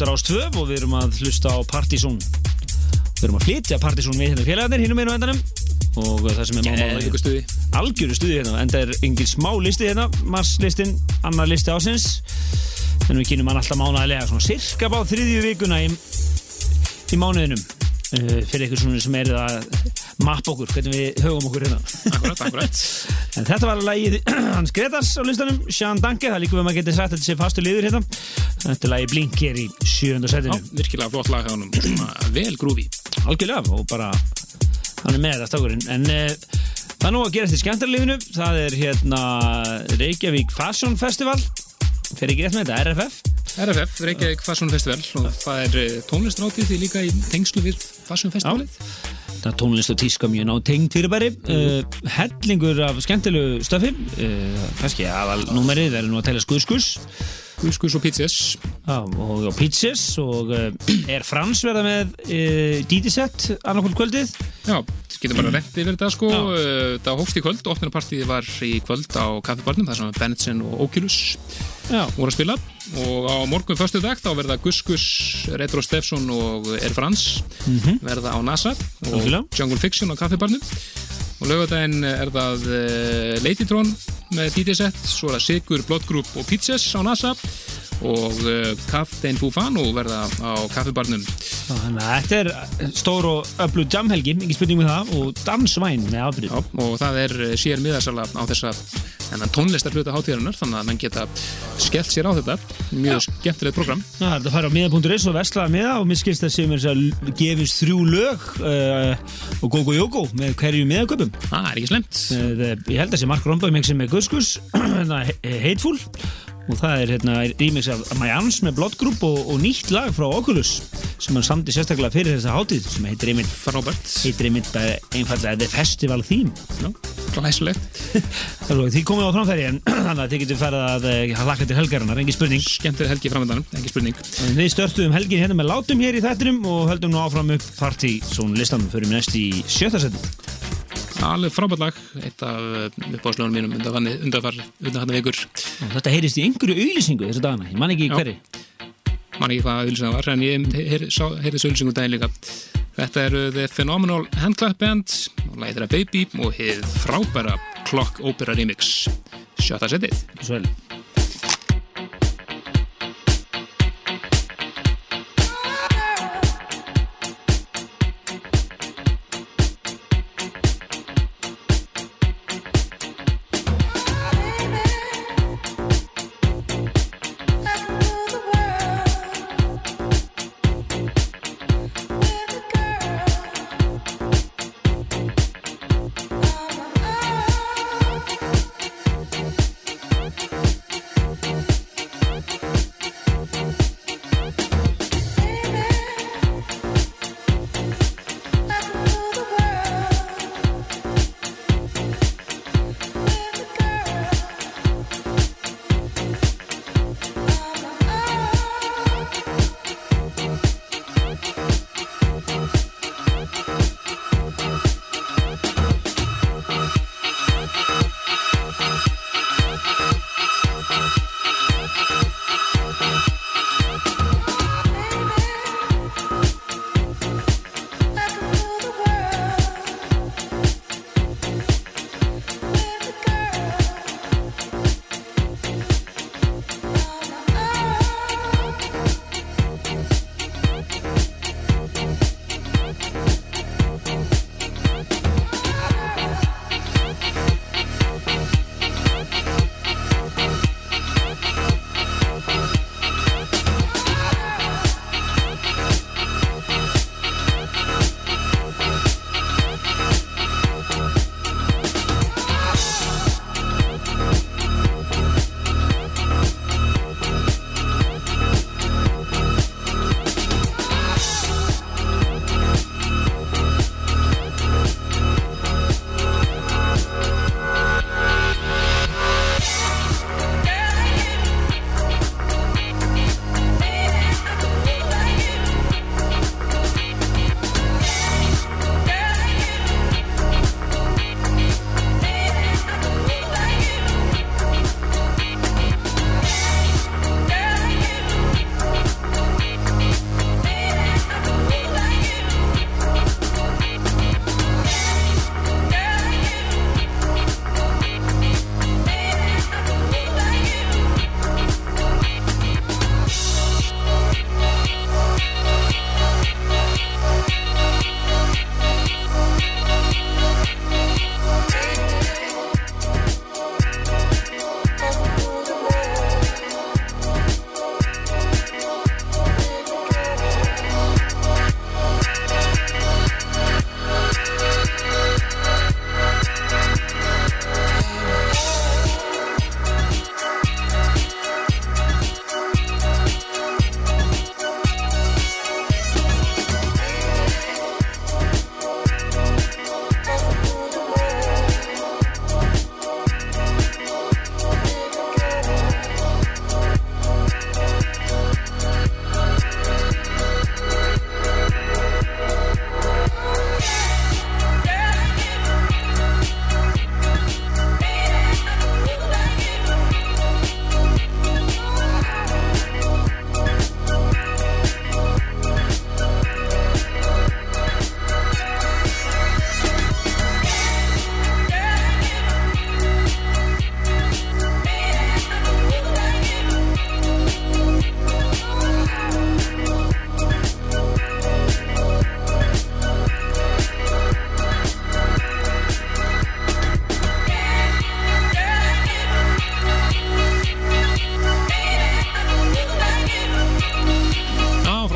Stiltur ás 2 og við erum að hlusta á Partizón. Við erum að flytja Partizón við hérna félagarnir hinnum einu endanum. Og það sem er stuði. Algjöru stuði hérna en það er engin smá listi hérna Mars-listin, annar listi ásins en við kynum hann alltaf mánaðilega svona cirka bá þriðju vikuna í, í mánuðinum. Uh, fyrir ykkur svona sem er að mappa okkur, hvernig við höfum okkur hérna. Akkurat, akkurat. En þetta var lagið hans Gretars á listanum, Sean Danke, það líka við maður getið sagt að þetta sé fastu liður hérna. Þetta er lagið Blink hér í sjönda Já, setinu. virkilega flott lag svona vel grúfi Algjörlega, og bara hann er með þetta strákurinn. En uh, það er nú að gerast í skemmtarlífinu það er hérna Reykjavík Fashion Festival. Fer ekki rétt með þetta, RFF RFF, Reykjavík Fashion Festival og það er eh, tónlistrátíð því líka í tengslu við Fashion Festivalið. Það er tónlist og tíska mjög ná tengd fyrirbæri uh, hellingur af skemmtilegu stöfi. Uh, kannski aðal númerið er nú að telja skuðskus Guskus og Pizzas Já, og, og pizzas og uh, er Frans verða með uh, DJ-set annarkvöld kvöldið? Já, getur bara rett yfir þetta sko. Eh, Það hófst í kvöld, opnarpartíð var í kvöld á kaffibarnum, það sem Bennetsen og Oculus Já, voru að spila. Og á morgun förstu dag þá verða Guskus, Retro Stefson og Air France verða á NASA og. Jungle Fiction á kaffibarnum og lögadaginn er það uh, Ladytron með DJ-set svo er það Sigur, Blood Group og Pizzas á NASA og uh, Captain Fufano verða á kaffibarnum. Þannig að þetta er stór og öllu jamhelgi, ekki spurning með það og dansvæn með afbyrð Já, og það er eh, sér miðasala á þessa tónlistar hluta hátíðarinnar þannig að mann geta skellt sér á þetta. Mjög skemmtilegt program Já, þetta fara á miða.is og veslaða miða og mér skilst að séum þess að gefist þrjú lög uh, og Gogo Jógo með hverju miðaköpum. Það er ekki slemt eh, ég held að sé Mark mixið með Guskus hérna, He- Hateful og það er hérna remix af My Arms með Blood Group og, og nýtt lag frá Oculus sem hann samdi sérstaklega fyrir þessa hátíð sem heitir einmitt, heitir einmitt bara einfallega The Festival Theme. Þannig að því komið á framfæri en þannig að þið getur farið að uh, hlakka til helgarinnar, engin spurning. Skemmtileg helgi framöndanum, ekki spurning. En Við störtuðum helgin hérna með látum hér í þættinum og höldum nú áfram upp listanum fyrir næst í sjötta seti. Alveg frábært lag, eitt af uppáðslögunum mínum undanfarni, undanfar, undanfarni vikur þetta heyrist í einhverju auðlýsingu þessu dagana, ég man ekki Já. hverju. man ekki hvað auðlýsing það var, en ég heyrði þessu auðlýsingu daginn líka þetta eru The Phenomenal Handclap Band og þeirra Baby og hið frábæra Clock Opera Remix sjötta setið Svo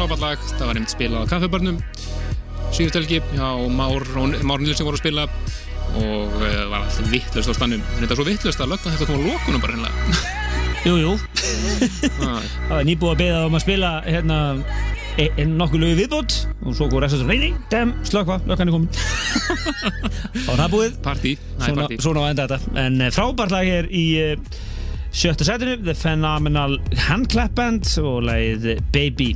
frábært lag, það var einmitt spilað á kaffebörnum síðust helgi, já, Már, Nilsson voru að spila og uh, var alltaf vittlust á stannum en þetta er svo vittlust að lögna þetta kom á lókunum bara hreinlega. Jú, jú, Ah, það var nýbúið að beða um að spila hérna e e nokkuð lögu viðbót. Og svo góð restur svo, nei, nei, dem, slökva, lökkan er komin. Þá er það búið. Partí, það svona, partí. svona á enda þetta. En uh, frábært lag er í uh, sjötta setinu. The Phenomenal Handclap Band og lagið Baby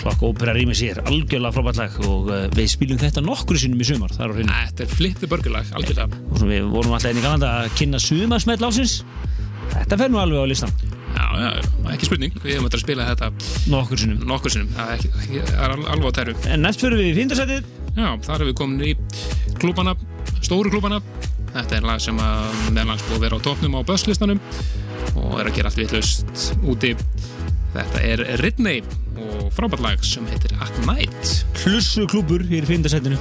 klokk ópera rýmið sér, algjörlega frábært lag og uh, við spilum þetta nokkru sinnum í sumar hreinu. Þetta er flippið börgulag, algjörlega. Og svo við vorum alltaf einnig galanda að kynna sumarsmell ásins þetta fer nú alveg á listan Já, já, ekki spurning, við hefum þetta að spila þetta nokkur sinnum. Nokkur sinnum, það er, ekki, það er al- alveg á tæru. En næst fyrir við í fíndarsætið. Já, þar erum við komin í klúbana, stóru klúbana Þetta er lag sem meðlangs búið að vera á topnum á börslistanum og er að gera allt vitlaust úti Þetta er Ridney og frábært lag sem heitir At Night. Hlussu klúbur hér í fíndarsætinu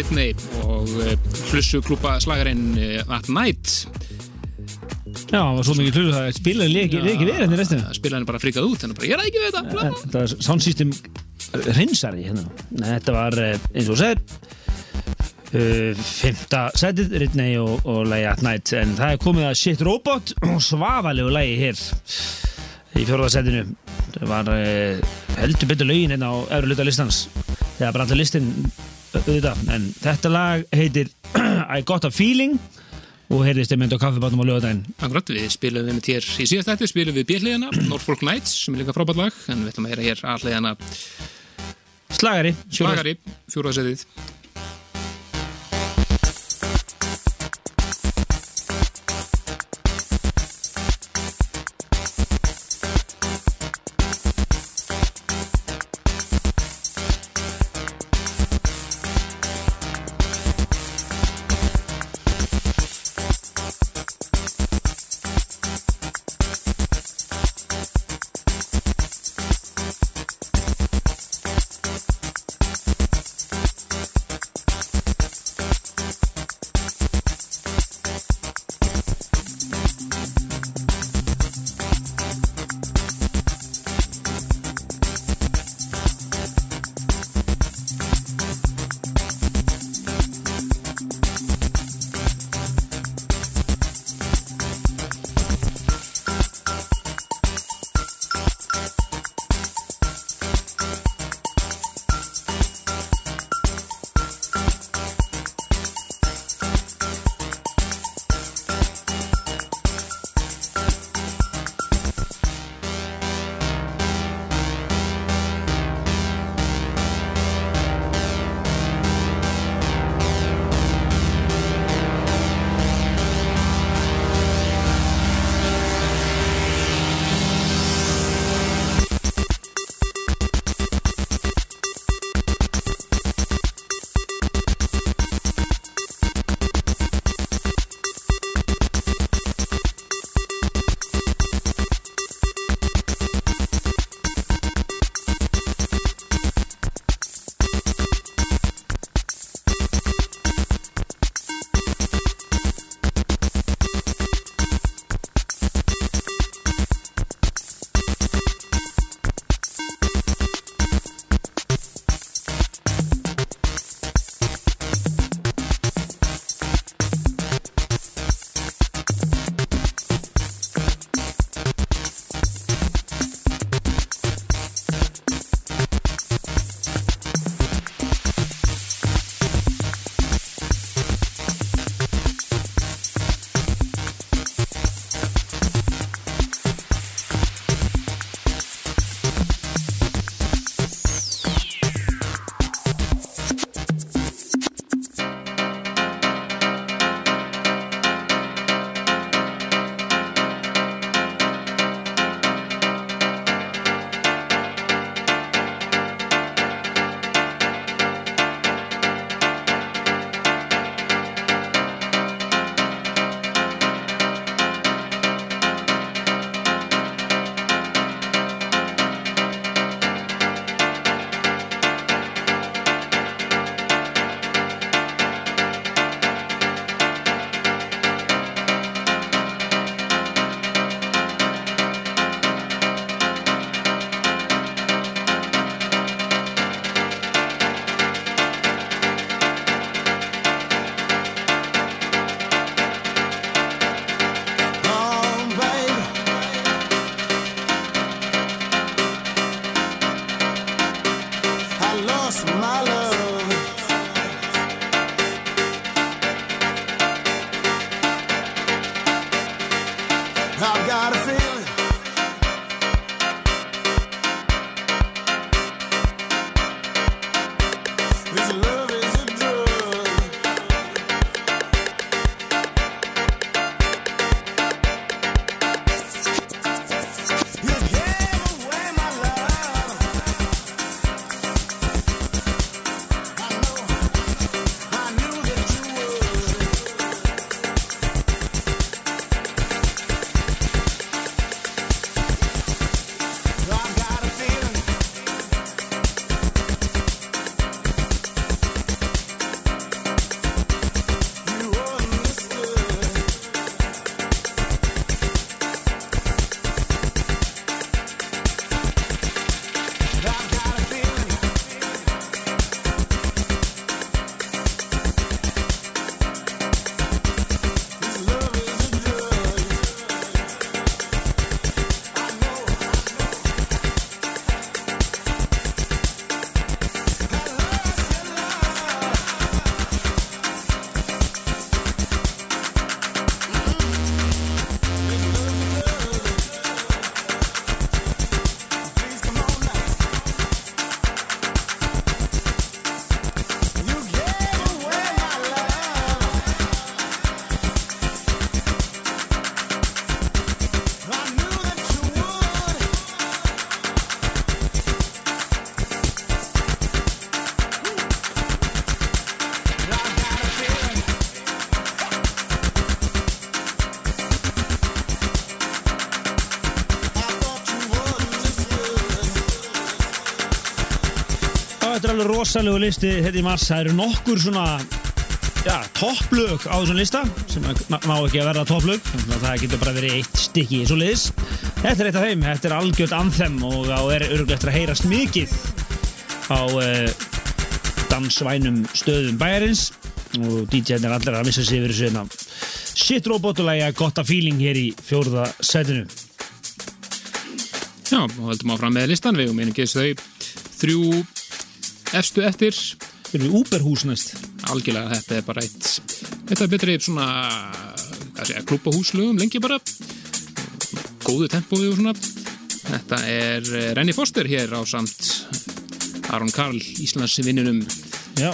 eh, Ridney og hlussuklúpa slagarinn eh, At Night. Já, það var svo mikið hlutur það spilaði leiki, leiki verið henni restina Það spilaði hann bara frikað út hann bara, ég er ekki við þetta. Þetta var sound system hreinsari hérna. Þetta var eh, eins og segir uh, Fymta setið Ridney og, og lagi At Night. En það er komið að Shit Robot og svafalegu lagi hér í fjórða setinu. Það var heldur betur lögin hérna á öðru luta listans. Þegar bara alltaf listin auðvitað en þetta lag heitir I Got a Feeling og heyrðist einmitt á kaffibátnum á lögadaginn Akkurat, við spilum við hér í síðast þetta spilum við bjöliðina, Norfolk Nights sem er líka frábært lag, en við ætlum að heyra hér alliðana Slagari. Slagari, fjóraðsetið rosalegu listi þetta í mars, það eru nokkur svona já, topplög á þessum lista sem má ekki að verða topplög það getur bara verið eitt stykki svo liðis þetta er eitt af þeim, þetta er algjört anthem og á er örgulega eftir að heyrast mikið á uh, dansvænum stöðum bæjarins. Og DJ-n er allir að missa sig yfir þessu hérna. Shit robotulæga gott að feeling hér í fjórða setinu Já, og heldum áfram með listan við og meiningis þau þrjú efstu eftir? Erum við Uberhús næst? algjörlega þetta er bara eitt þetta er betri svona klúpahúslögum lengi bara. Góðu tempói og svona. Þetta er eh, Renny Foster hér á samt Aron Karl Íslands vinnunum Já,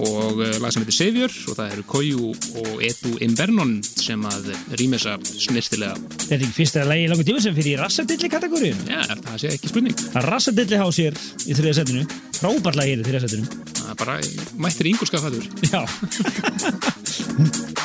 og eh, lag sem heitir Savior og það eru Koju og Edu Invernon sem að rýmesa snirtilega þetta er ekki fyrsta lagi í langu tíma sem fyrir í rassadilli kategórium já, það sé ekki spurning. Rassadilli há sér í þriða setinu. Frábært lagi hér í þriða setinu. Það er bara mættir yngur skafaður Já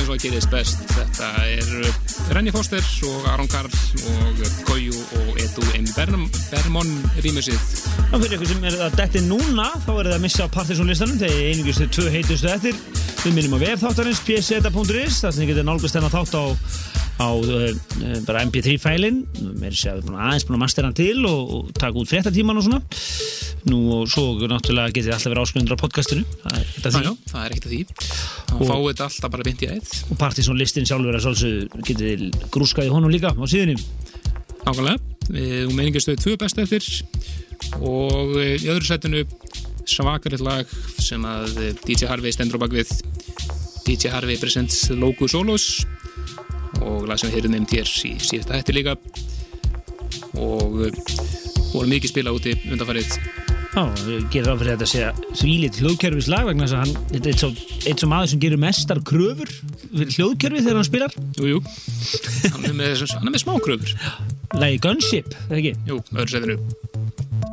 og að gerist best. Þetta er Renni Foster og Aron Karl og Koyu og Edu M. Bermon rýmusið. Ná, fyrir ykkur sem er að detti núna, þá er það að missa Partiðsson listanum, þegar einingist er tvö heitustu eftir. Við minnum á vef þáttarins, pseta.is, þar sem þið getur nálgast þennan þátt á, á uh, bara mp3-fælinn. Mér sé að við erum aðeins búin að mastera hann til og, og taka út fréttatíman og svona. Nú og svo náttúrulega getið alltaf verið áskrifendur á podcastinu. Það er ekkert að Já, því. Og- fáið þetta alltaf bara beint í æð. Og Partiðsson listin sjálfur að sálsögðu getið þið grúskað í honum líka á síðunni. Nákvæmlega. Við um meiningastöðu tvö best eftir og eh, í öðru setinu svakaritt lag sem að eh, DJ Harvey stendur á bakvið DJ Harvey presents Logo Solos og lag sem við heyrum nefnd hér í síðasta hætti líka og eh, voru mikið spila úti undanfarið Já, ég gerir ráð fyrir að þetta sé þvílitt hljóðkerfis lag vegna þess að hann, þetta er eitt svo, eitt svo maður sem gerir mestar kröfur fyrir hljóðkerfi þegar hann spilar. Jú, jú, hann er með, hann er með smá kröfur Lagi Gunship, eða ekki? Jú, öðru setinu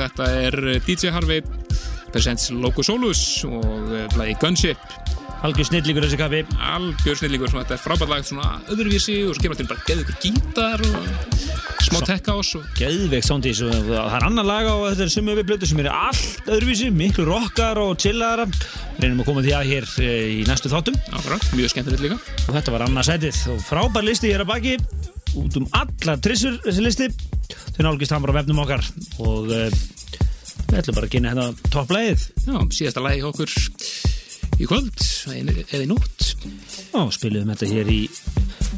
Þetta er eh, DJ Harvey Presents Loco Solus og eh, lagi Gunship. Algjör snillíkur þessi kappi Algjör snillíkur, þetta er frábært lag, svona öðruvísi og svo kemur til bara geðu ykkur gítar og smá tech house og Geðveik sándi þessu. Það er annar lag á þetta sumu við blötu sem er allt öðruvísi, miklu rockar og chillara Reynum að koma því að hér eh, í næstu þáttum. Áfram, mjög skemmtilegt líka. og þetta var annað sætið og frábær listi hér að baki. Út um allar trissur þessi listi. Þau nálgist hann bara vefnum okkar. Og við ætlum bara að kynna hérna topplægið. Já, síðasta hjá okkur í kvöld, eða í nótt. og spilum þetta hér í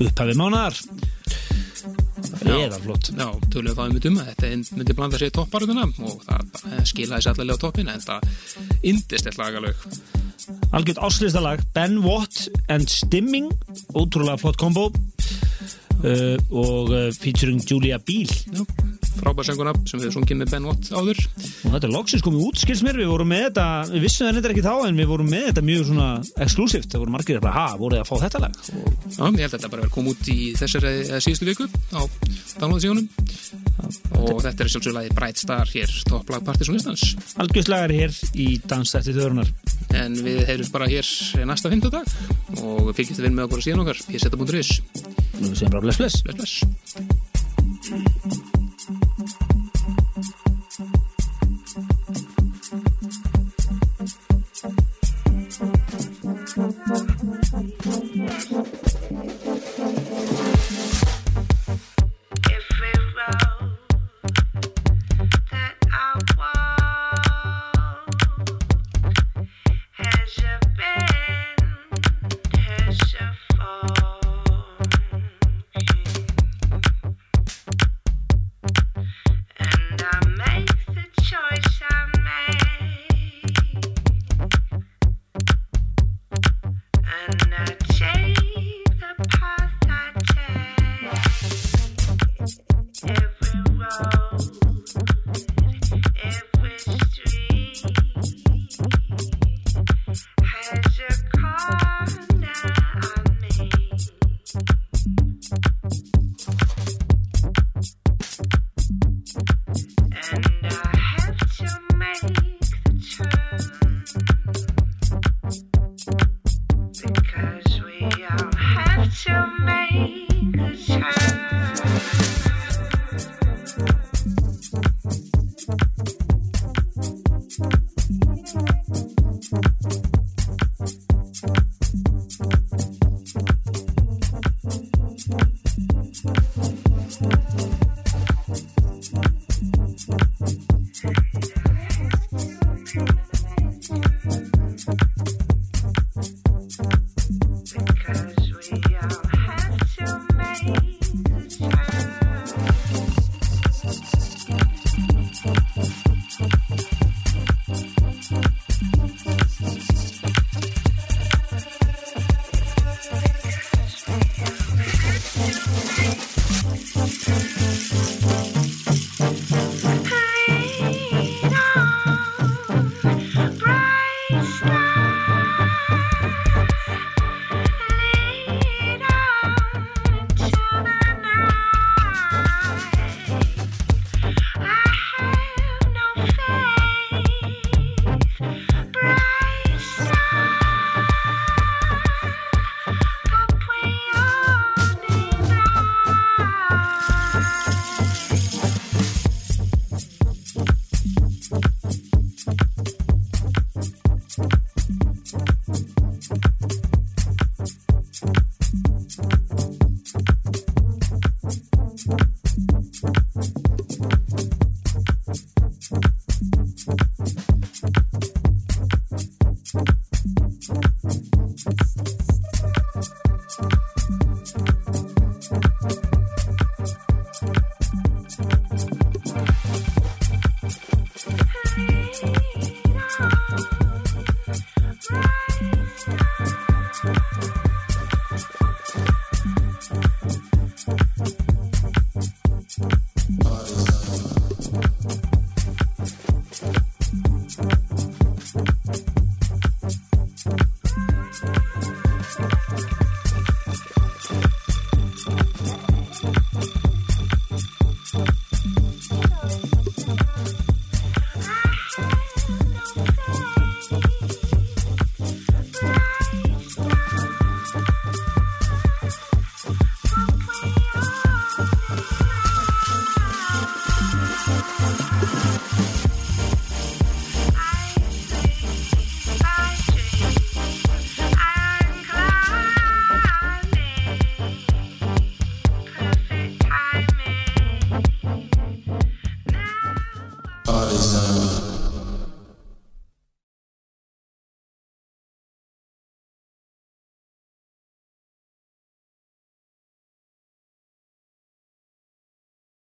upphafi mánar eða flott Já, tölum þá um að þetta myndi blanda sér í topparöðuna og það skilaði sér allavega á toppin en það indist eitt lagalög. algjört áslistalag. Ben Watt and Stimming ótrúlega flott kombo. Uh, og uh, featuring Julia Beal Já, frábær sönguna sem við sungið með Ben Watt áður. og þetta er loksins komið út, skils mér, við vorum með þetta við vissum það nefndir ekki þá en við vorum með þetta mjög svona exklusíft, það voru margir bara, ha, voruð þið að fá þetta lag? Og Já, ég held að þetta bara verið komið út í þessari síðustu viku á downloadsíunum og þetta er sjálfsögur lagi Bright Star hér, topplag Partisan Listans algjörslagar hér í Dansætti þörunar en við heyrjum bara hér næsta fimmtudag og fylgjast við með okkur síðan okkar pseta.is við segjum